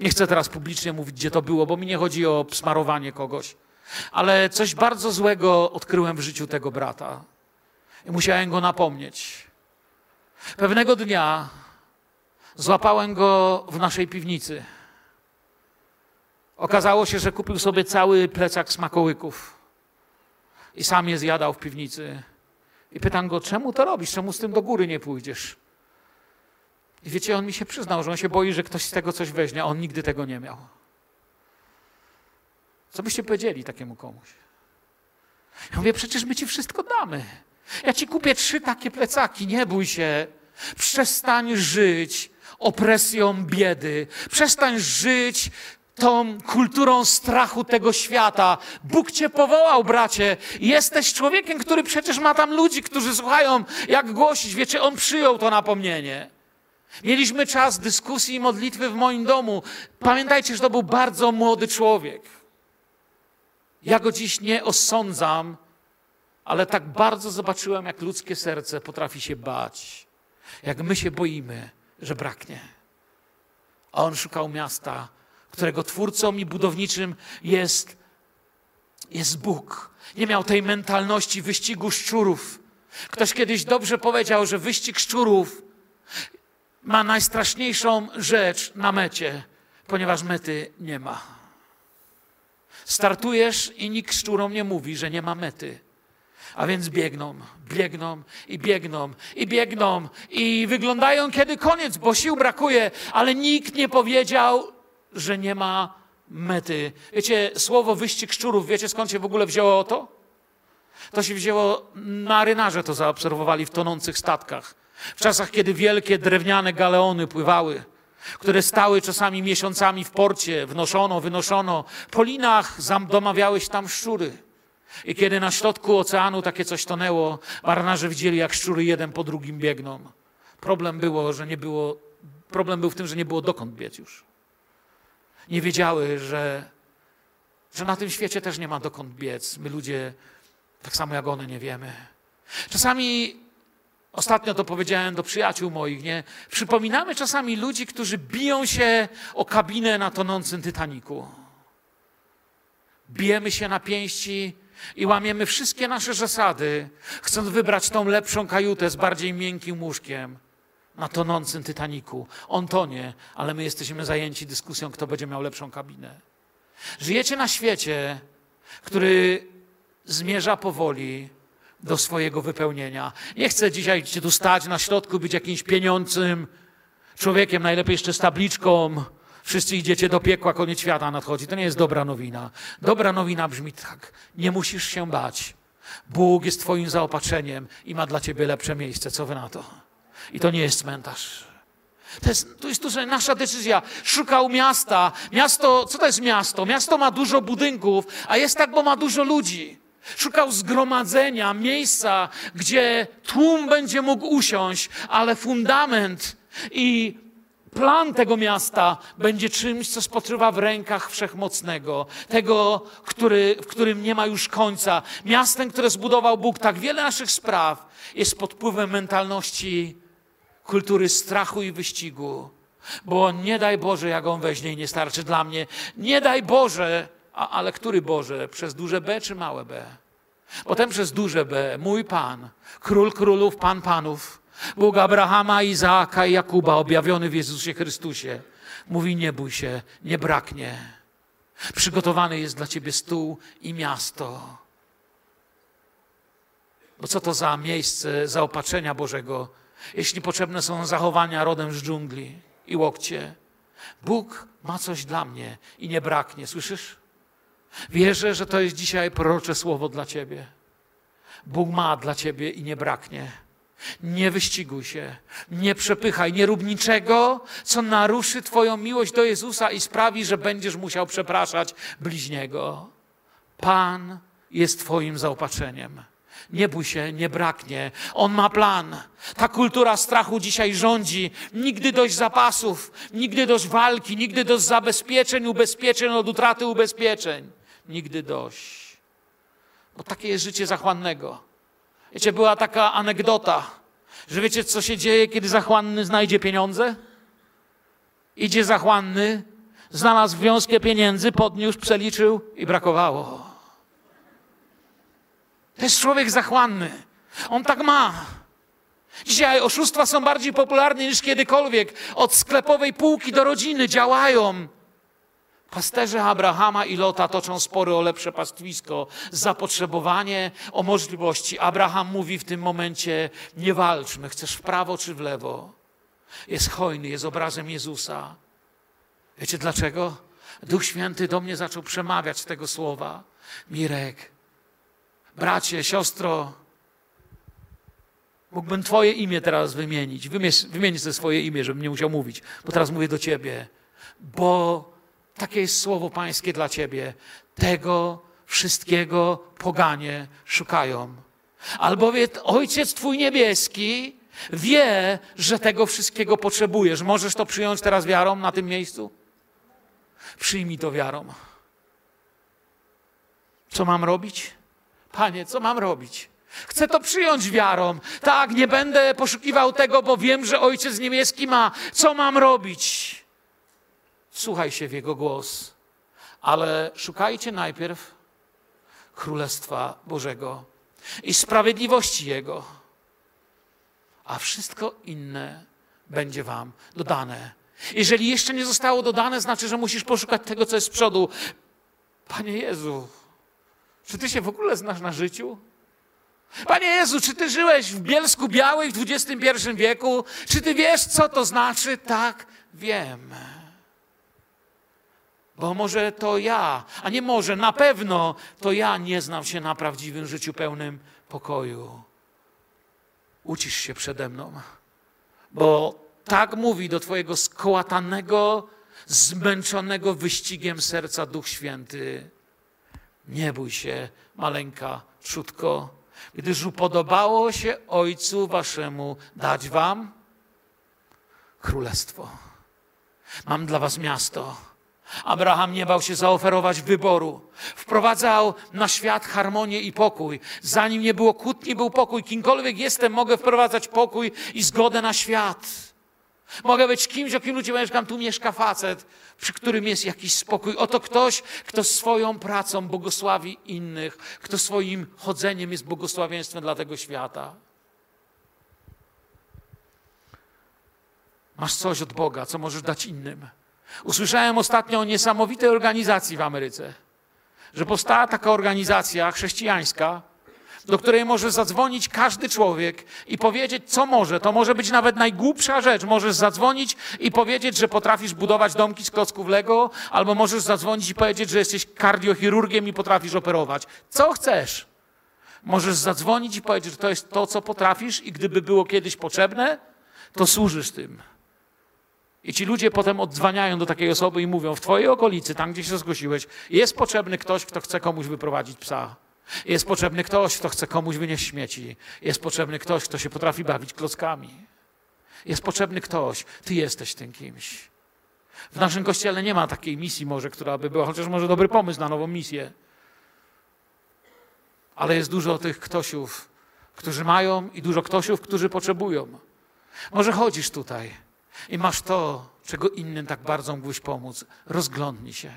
Nie chcę teraz publicznie mówić, gdzie to było, bo mi nie chodzi o smarowanie kogoś. Ale coś bardzo złego odkryłem w życiu tego brata. I musiałem go napomnieć. Pewnego dnia złapałem go w naszej piwnicy. Okazało się, że kupił sobie cały plecak smakołyków i sam je zjadał w piwnicy. I pytam go, czemu to robisz? Czemu z tym do góry nie pójdziesz? I wiecie, on mi się przyznał, że on się boi, że ktoś z tego coś weźmie, a on nigdy tego nie miał. Co byście powiedzieli takiemu komuś? Ja mówię, przecież my ci wszystko damy. Ja ci kupię trzy takie plecaki, nie bój się. Przestań żyć opresją biedy. Przestań żyć tą kulturą strachu tego świata. Bóg cię powołał, bracie. Jesteś człowiekiem, który przecież ma tam ludzi, którzy słuchają, jak głosić. Wiecie, on przyjął to napomnienie. Mieliśmy czas dyskusji i modlitwy w moim domu. Pamiętajcie, że to był bardzo młody człowiek. Ja go dziś nie osądzam, ale tak bardzo zobaczyłem, jak ludzkie serce potrafi się bać. Jak my się boimy, że braknie. A on szukał miasta, którego twórcą i budowniczym jest, jest Bóg. Nie miał tej mentalności wyścigu szczurów. Ktoś kiedyś dobrze powiedział, że wyścig szczurów ma najstraszniejszą rzecz na mecie, ponieważ mety nie ma. Startujesz i nikt szczurom nie mówi, że nie ma mety. A więc biegną, biegną i biegną i biegną i wyglądają kiedy koniec, bo sił brakuje, ale nikt nie powiedział, że nie ma mety. Wiecie, słowo wyścig szczurów, wiecie skąd się w ogóle wzięło to? To się wzięło, marynarze to zaobserwowali w tonących statkach. W czasach, kiedy wielkie drewniane galeony pływały, które stały czasami miesiącami w porcie, wnoszono, wynoszono. Po linach domawiały się tam szczury. I kiedy na środku oceanu takie coś tonęło, marynarze widzieli, jak szczury jeden po drugim biegną. Problem było, że nie było, problem był w tym, że nie było dokąd biec już nie wiedziały, że, że na tym świecie też nie ma dokąd biec. My ludzie, tak samo jak one, nie wiemy. Czasami, ostatnio to powiedziałem do przyjaciół moich, nie? Przypominamy czasami ludzi, którzy biją się o kabinę na tonącym Titaniku. bijemy się na pięści i łamiemy wszystkie nasze zasady, chcąc wybrać tą lepszą kajutę z bardziej miękkim łóżkiem na tonącym Titaniku. On tonie, ale my jesteśmy zajęci dyskusją, kto będzie miał lepszą kabinę. Żyjecie na świecie, który zmierza powoli do swojego wypełnienia. Nie chcę dzisiaj cię tu stać na środku, być jakimś pieniądzem człowiekiem, najlepiej jeszcze z tabliczką. Wszyscy idziecie do piekła, koniec świata nadchodzi. To nie jest dobra nowina. Dobra nowina brzmi tak. Nie musisz się bać. Bóg jest twoim zaopatrzeniem i ma dla ciebie lepsze miejsce. Co wy na to? I to nie jest cmentarz. To jest, to jest nasza decyzja. Szukał miasta. Miasto, co to jest miasto? Miasto ma dużo budynków, a jest tak, bo ma dużo ludzi. Szukał zgromadzenia, miejsca, gdzie tłum będzie mógł usiąść, ale fundament a, ale który Boże? Przez duże B czy małe B? Potem przez duże B, mój Pan, Król Królów, Pan Panów, Bóg Abrahama, Izaaka i Jakuba, objawiony w Jezusie Chrystusie. Mówi, nie bój się, nie braknie. Przygotowany jest dla ciebie stół i miasto. Bo co to za miejsce zaopatrzenia Bożego, jeśli potrzebne są zachowania rodem z dżungli i łokcie? Bóg ma coś dla mnie i nie braknie, słyszysz? Wierzę, że to jest dzisiaj prorocze słowo dla ciebie. Bóg ma dla ciebie i nie braknie. Nie wyściguj się, nie przepychaj, nie rób niczego, co naruszy Twoją miłość do Jezusa i sprawi, że będziesz musiał przepraszać bliźniego. Pan jest Twoim zaopatrzeniem. Nie bój się, nie braknie. On ma plan. Ta kultura strachu dzisiaj rządzi. Nigdy dość zapasów, nigdy dość walki, nigdy dość zabezpieczeń, ubezpieczeń od utraty ubezpieczeń. Nigdy dość. Bo takie jest życie zachłannego. Wiecie, była taka anegdota, że wiecie, co się dzieje, kiedy zachłanny znajdzie pieniądze? Idzie zachłanny, znalazł wiązkę pieniędzy, podniósł, przeliczył i brakowało. To jest człowiek zachłanny. On tak ma. Dzisiaj oszustwa są bardziej popularne niż kiedykolwiek. Od sklepowej półki do rodziny działają. Pasterze Abrahama i Lota toczą spory o lepsze pastwisko, zapotrzebowanie, o możliwości. Abraham mówi w tym momencie: Nie walczmy, chcesz w prawo czy w lewo. Jest hojny, jest obrazem Jezusa. Wiecie dlaczego? Duch Święty do mnie zaczął przemawiać tego słowa. Mirek, bracie, siostro, mógłbym Twoje imię teraz wymienić. Sobie swoje imię, żebym nie musiał mówić, bo teraz mówię do Ciebie. Bo takie jest słowo Pańskie dla Ciebie. Tego wszystkiego poganie szukają. Albowiem Ojciec Twój niebieski wie, że tego wszystkiego potrzebujesz. Możesz to przyjąć teraz wiarą na tym miejscu? Przyjmij to wiarą. Co mam robić? Panie, co mam robić? Chcę to przyjąć wiarą. Tak, nie będę poszukiwał tego, bo wiem, że Ojciec Niebieski ma. Co mam robić? Słuchaj się w Jego głos, ale szukajcie najpierw Królestwa Bożego i sprawiedliwości Jego, a wszystko inne będzie Wam dodane. Jeżeli jeszcze nie zostało dodane, znaczy, że musisz poszukać tego, co jest z przodu. Panie Jezu, czy Ty się w ogóle znasz na życiu? Panie Jezu, czy Ty żyłeś w Bielsku Białej w XXI wieku? Czy Ty wiesz, co to znaczy? Tak, wiem. Bo może to ja, a nie może, na pewno to ja nie znam się na prawdziwym życiu pełnym pokoju. Ucisz się przede mną, bo tak mówi do Twojego skołatanego, zmęczonego wyścigiem serca Duch Święty. Nie bój się, maleńka trzutko, gdyż upodobało się Ojcu Waszemu dać Wam królestwo. Mam dla Was miasto Abraham nie bał się zaoferować wyboru. Wprowadzał na świat harmonię i pokój. Zanim nie było kłótni, był pokój. Kimkolwiek jestem, mogę wprowadzać pokój i zgodę na świat. Mogę być kimś, o kim ludzie mieszkam, tu mieszka facet, przy którym jest jakiś spokój. Oto ktoś, kto swoją pracą błogosławi innych, kto swoim chodzeniem jest błogosławieństwem dla tego świata. Masz coś od Boga, co możesz dać innym. Usłyszałem ostatnio o niesamowitej organizacji w Ameryce, że powstała taka organizacja chrześcijańska, do której może zadzwonić każdy człowiek i powiedzieć, co może. To może być nawet najgłupsza rzecz. Możesz zadzwonić i powiedzieć, że potrafisz budować domki z klocków Lego, albo możesz zadzwonić i powiedzieć, że jesteś kardiochirurgiem i potrafisz operować. Co chcesz. Możesz zadzwonić i powiedzieć, że to jest to, co potrafisz i gdyby było kiedyś potrzebne, to służysz tym. I ci ludzie potem odzwaniają do takiej osoby i mówią, w twojej okolicy, tam gdzie się zgłosiłeś, jest potrzebny ktoś, kto chce komuś wyprowadzić psa. Jest potrzebny ktoś, kto chce komuś wynieść śmieci. Jest potrzebny ktoś, kto się potrafi bawić klockami. Jest potrzebny ktoś. Ty jesteś tym kimś. W naszym kościele nie ma takiej misji może, która by była, chociaż może dobry pomysł na nową misję. Ale jest dużo tych ktośów, którzy mają i dużo ktośów, którzy potrzebują. Może chodzisz tutaj i masz to, czego innym tak bardzo mógłbyś pomóc. Rozglądnij się.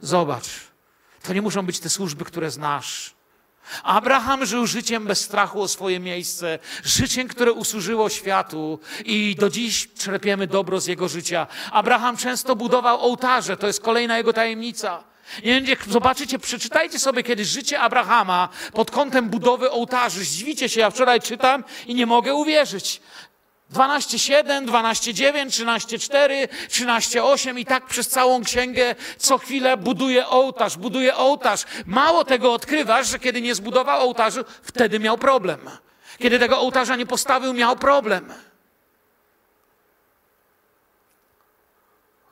Zobacz, to nie muszą być te służby, które znasz. Abraham żył życiem bez strachu o swoje miejsce, życiem, które usłużyło światu i do dziś czerpiemy dobro z jego życia. Abraham często budował ołtarze, to jest kolejna jego tajemnica. Nie wiem, zobaczycie, przeczytajcie sobie kiedyś życie Abrahama pod kątem budowy ołtarzy. Zdziwicie się, ja wczoraj czytam i nie mogę uwierzyć. 12.7, 12.9, 13.4, 13.8 i tak przez całą księgę co chwilę buduje ołtarz, buduje ołtarz. Mało tego odkrywasz, że kiedy nie zbudował ołtarzu, wtedy miał problem. Kiedy tego ołtarza nie postawił, miał problem.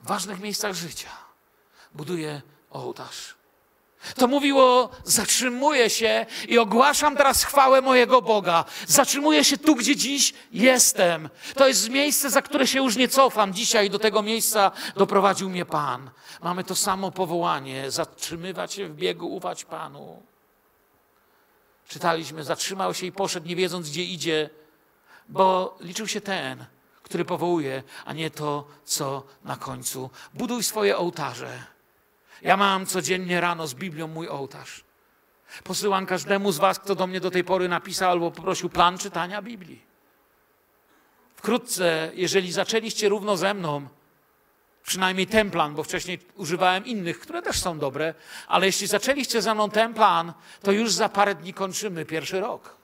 W ważnych miejscach życia buduje ołtarz. To mówiło, zatrzymuję się i ogłaszam teraz chwałę mojego Boga. Zatrzymuję się tu, gdzie dziś jestem. To jest miejsce, za które się już nie cofam. Dzisiaj do tego miejsca doprowadził mnie Pan. Mamy to samo powołanie, zatrzymywać się w biegu, ufać Panu. Czytaliśmy, zatrzymał się i poszedł, nie wiedząc, gdzie idzie, bo liczył się ten, który powołuje, a nie to, co na końcu. Buduj swoje ołtarze. Ja mam codziennie rano z Biblią mój ołtarz. Posyłam każdemu z Was, kto do mnie do tej pory napisał albo poprosił plan czytania Biblii. Wkrótce, jeżeli zaczęliście równo ze mną, przynajmniej ten plan, bo wcześniej używałem innych, które też są dobre, ale jeśli zaczęliście ze mną ten plan, to już za parę dni kończymy pierwszy rok.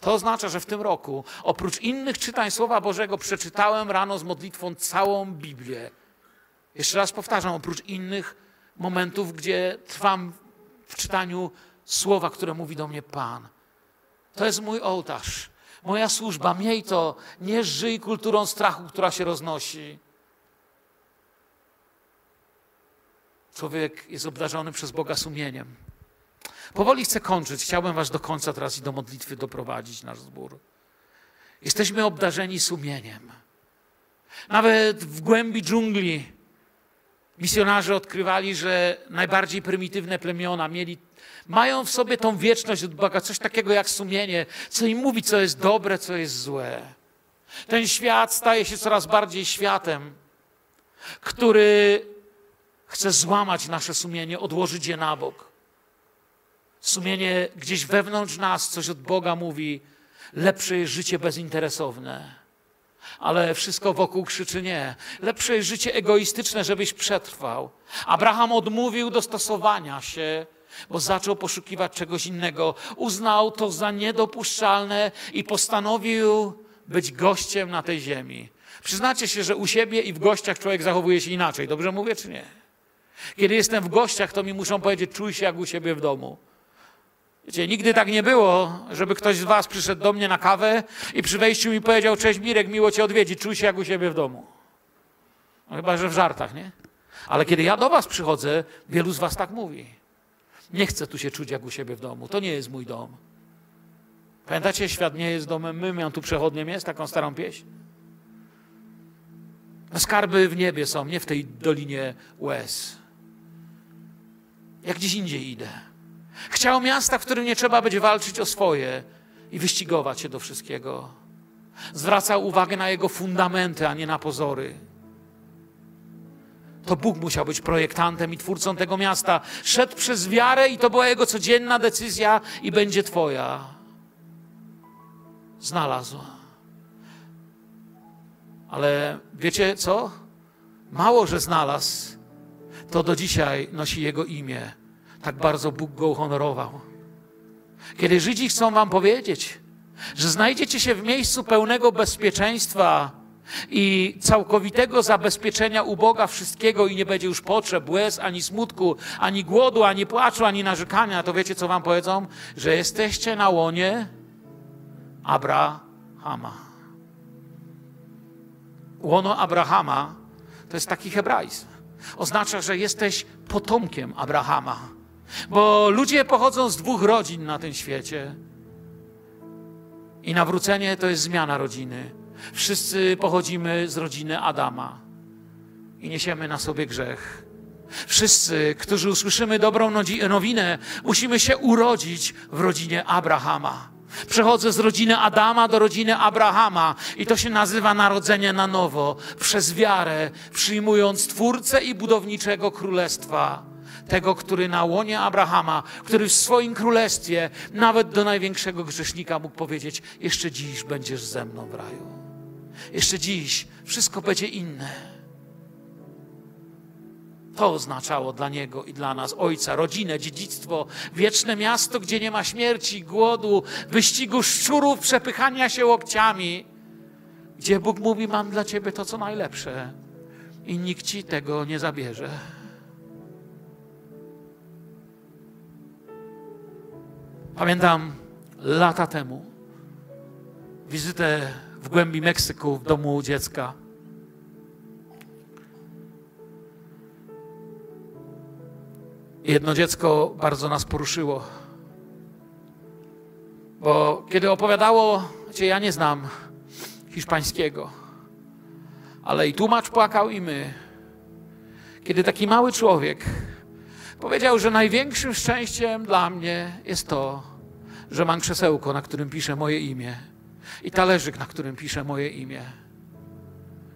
To oznacza, że w tym roku, oprócz innych czytań Słowa Bożego, przeczytałem rano z modlitwą całą Biblię. Jeszcze raz powtarzam, oprócz innych momentów, gdzie trwam w czytaniu słowa, które mówi do mnie Pan. To jest mój ołtarz, moja służba. Miej to, nie żyj kulturą strachu, która się roznosi. Człowiek jest obdarzony przez Boga sumieniem. Powoli chcę kończyć. Chciałbym Was do końca teraz i do modlitwy doprowadzić, nasz zbór. Jesteśmy obdarzeni sumieniem. Nawet w głębi dżungli Misjonarze odkrywali, że najbardziej prymitywne plemiona mieli, mają w sobie tą wieczność od Boga, coś takiego jak sumienie, co im mówi, co jest dobre, co jest złe. Ten świat staje się coraz bardziej światem, który chce złamać nasze sumienie, odłożyć je na bok. Sumienie gdzieś wewnątrz nas coś od Boga mówi, lepsze jest życie bezinteresowne ale wszystko wokół krzyczy nie. Lepsze jest życie egoistyczne, żebyś przetrwał. Abraham odmówił dostosowania się, bo zaczął poszukiwać czegoś innego. Uznał to za niedopuszczalne i postanowił być gościem na tej ziemi. Przyznacie się, że u siebie i w gościach człowiek zachowuje się inaczej. Dobrze mówię, czy nie? Kiedy jestem w gościach, to mi muszą powiedzieć, czuj się jak u siebie w domu. Wiecie, nigdy tak nie było, żeby ktoś z was przyszedł do mnie na kawę i przy wejściu mi powiedział, cześć Mirek, miło cię odwiedzić, czuj się jak u siebie w domu. No chyba, że w żartach, nie? Ale kiedy ja do was przychodzę, wielu z was tak mówi. Nie chcę tu się czuć jak u siebie w domu, to nie jest mój dom. Pamiętacie, świat nie jest domem my, miał tu przechodniem jest, taką starą pieśń? Skarby w niebie są, nie w tej dolinie łez. Jak gdzieś indziej idę. Chciał miasta, w którym nie trzeba będzie walczyć o swoje i wyścigować się do wszystkiego. Zwracał uwagę na jego fundamenty, a nie na pozory. To Bóg musiał być projektantem i twórcą tego miasta. Szedł przez wiarę i to była jego codzienna decyzja i będzie Twoja. Znalazł. Ale wiecie co? Mało, że znalazł, to do dzisiaj nosi jego imię. Tak bardzo Bóg go uhonorował. Kiedy Żydzi chcą wam powiedzieć, że znajdziecie się w miejscu pełnego bezpieczeństwa i całkowitego zabezpieczenia u Boga wszystkiego i nie będzie już potrzeb, łez, ani smutku, ani głodu, ani płaczu, ani narzekania, to wiecie, co wam powiedzą? Że jesteście na łonie Abrahama. Łono Abrahama to jest taki hebraizm. Oznacza, że jesteś potomkiem Abrahama. Bo ludzie pochodzą z dwóch rodzin na tym świecie. I nawrócenie to jest zmiana rodziny. Wszyscy pochodzimy z rodziny Adama i niesiemy na sobie grzech. Wszyscy, którzy usłyszymy dobrą nowinę, musimy się urodzić w rodzinie Abrahama. Przechodzę z rodziny Adama do rodziny Abrahama i to się nazywa narodzenie na nowo, przez wiarę, przyjmując Twórcę i budowniczego królestwa tego, który na łonie Abrahama, który w swoim królestwie nawet do największego grzesznika mógł powiedzieć: Jeszcze dziś będziesz ze mną w raju. Jeszcze dziś wszystko będzie inne. To oznaczało dla niego i dla nas ojca, rodzinę, dziedzictwo, wieczne miasto, gdzie nie ma śmierci, głodu, wyścigu szczurów, przepychania się łokciami, gdzie Bóg mówi: Mam dla ciebie to, co najlepsze, i nikt ci tego nie zabierze. Pamiętam lata temu wizytę w głębi Meksyku w domu dziecka. Jedno dziecko bardzo nas poruszyło, bo kiedy opowiadało, gdzie ja nie znam hiszpańskiego, ale i tłumacz płakał, i my. Kiedy taki mały człowiek Powiedział, że największym szczęściem dla mnie jest to, że mam krzesełko, na którym piszę moje imię, i talerzyk, na którym piszę moje imię,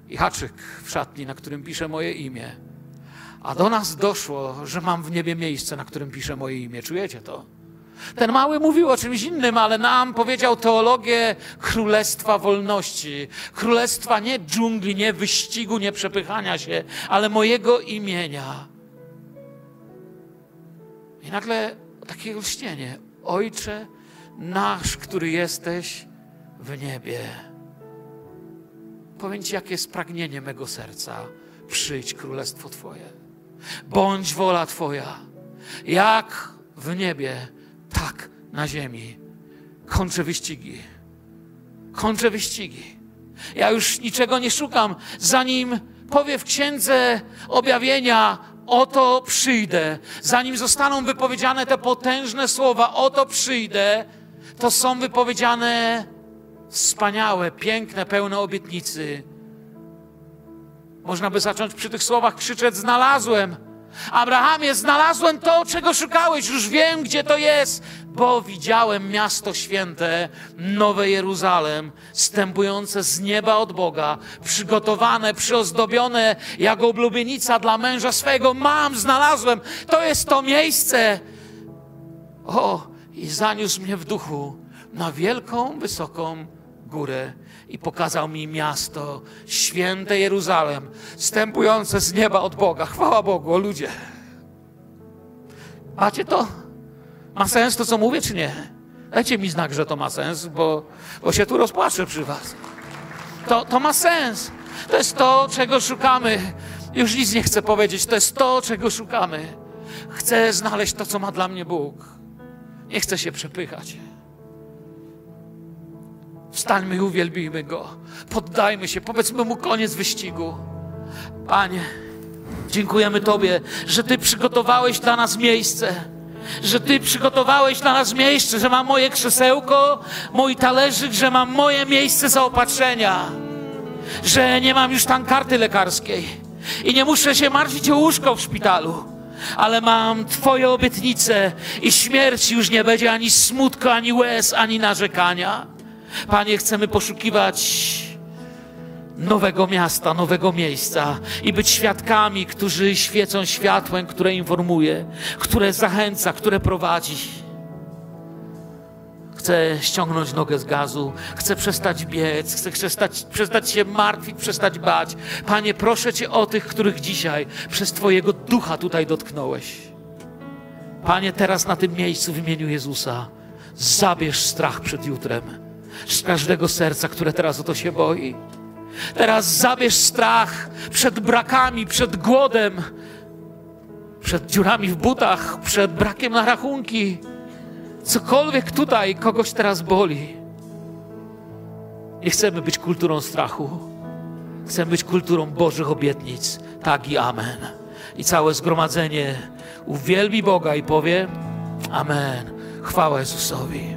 i haczyk w szatni, na którym piszę moje imię. A do nas doszło, że mam w niebie miejsce, na którym piszę moje imię. Czujecie to? Ten mały mówił o czymś innym, ale nam powiedział teologię królestwa wolności. Królestwa nie dżungli, nie wyścigu, nie przepychania się, ale mojego imienia i nagle takie lśnienie. Ojcze nasz, który jesteś w niebie. Powiem Ci, jakie jest pragnienie mego serca. Przyjdź królestwo Twoje. Bądź wola Twoja. Jak w niebie, tak na ziemi. Kończę wyścigi. Kończę wyścigi. Ja już niczego nie szukam, zanim powie w księdze objawienia oto przyjdę. Zanim zostaną wypowiedziane te potężne słowa, oto przyjdę, to są wypowiedziane wspaniałe, piękne, pełne obietnicy. Można by zacząć przy tych słowach krzyczeć: Znalazłem. Abrahamie, znalazłem to, czego szukałeś, już wiem, gdzie to jest, bo widziałem miasto święte, Nowe Jeruzalem, stępujące z nieba od Boga, przygotowane, przyozdobione jak oblubienica dla męża swego. Mam, znalazłem, to jest to miejsce. O, i zaniósł mnie w duchu na wielką, wysoką górę i pokazał mi miasto, święte Jeruzalem, stępujące z nieba od Boga. Chwała Bogu, o ludzie. Macie to? Ma sens to, co mówię, czy nie? Dajcie mi znak, że to ma sens, bo, bo się tu rozpłaczę przy was. To, to ma sens. To jest to, czego szukamy. Już nic nie chcę powiedzieć. To jest to, czego szukamy. Chcę znaleźć to, co ma dla mnie Bóg. Nie chcę się przepychać. Wstańmy i uwielbijmy Go. Poddajmy się, powiedzmy Mu koniec wyścigu. Panie, dziękujemy Tobie, że Ty przygotowałeś dla nas miejsce. Że Ty przygotowałeś dla nas miejsce, że mam moje krzesełko, mój talerzyk, że mam moje miejsce zaopatrzenia. Że nie mam już tam karty lekarskiej i nie muszę się martwić o łóżko w szpitalu ale mam Twoje obietnice i śmierć już nie będzie ani smutku, ani łez, ani narzekania. Panie, chcemy poszukiwać nowego miasta, nowego miejsca i być świadkami, którzy świecą światłem, które informuje, które zachęca, które prowadzi. Chcę ściągnąć nogę z gazu, chcę przestać biec, chcę przestać, przestać się martwić, przestać bać. Panie, proszę Cię o tych, których dzisiaj przez Twojego ducha tutaj dotknąłeś. Panie, teraz na tym miejscu w imieniu Jezusa zabierz strach przed jutrem z każdego serca, które teraz o to się boi. Teraz zabierz strach przed brakami, przed głodem, przed dziurami w butach, przed brakiem na rachunki. Cokolwiek tutaj kogoś teraz boli. Nie chcemy być kulturą strachu. Chcemy być kulturą Bożych obietnic. Tak i amen. I całe zgromadzenie uwielbi Boga i powie Amen. Chwała Jezusowi.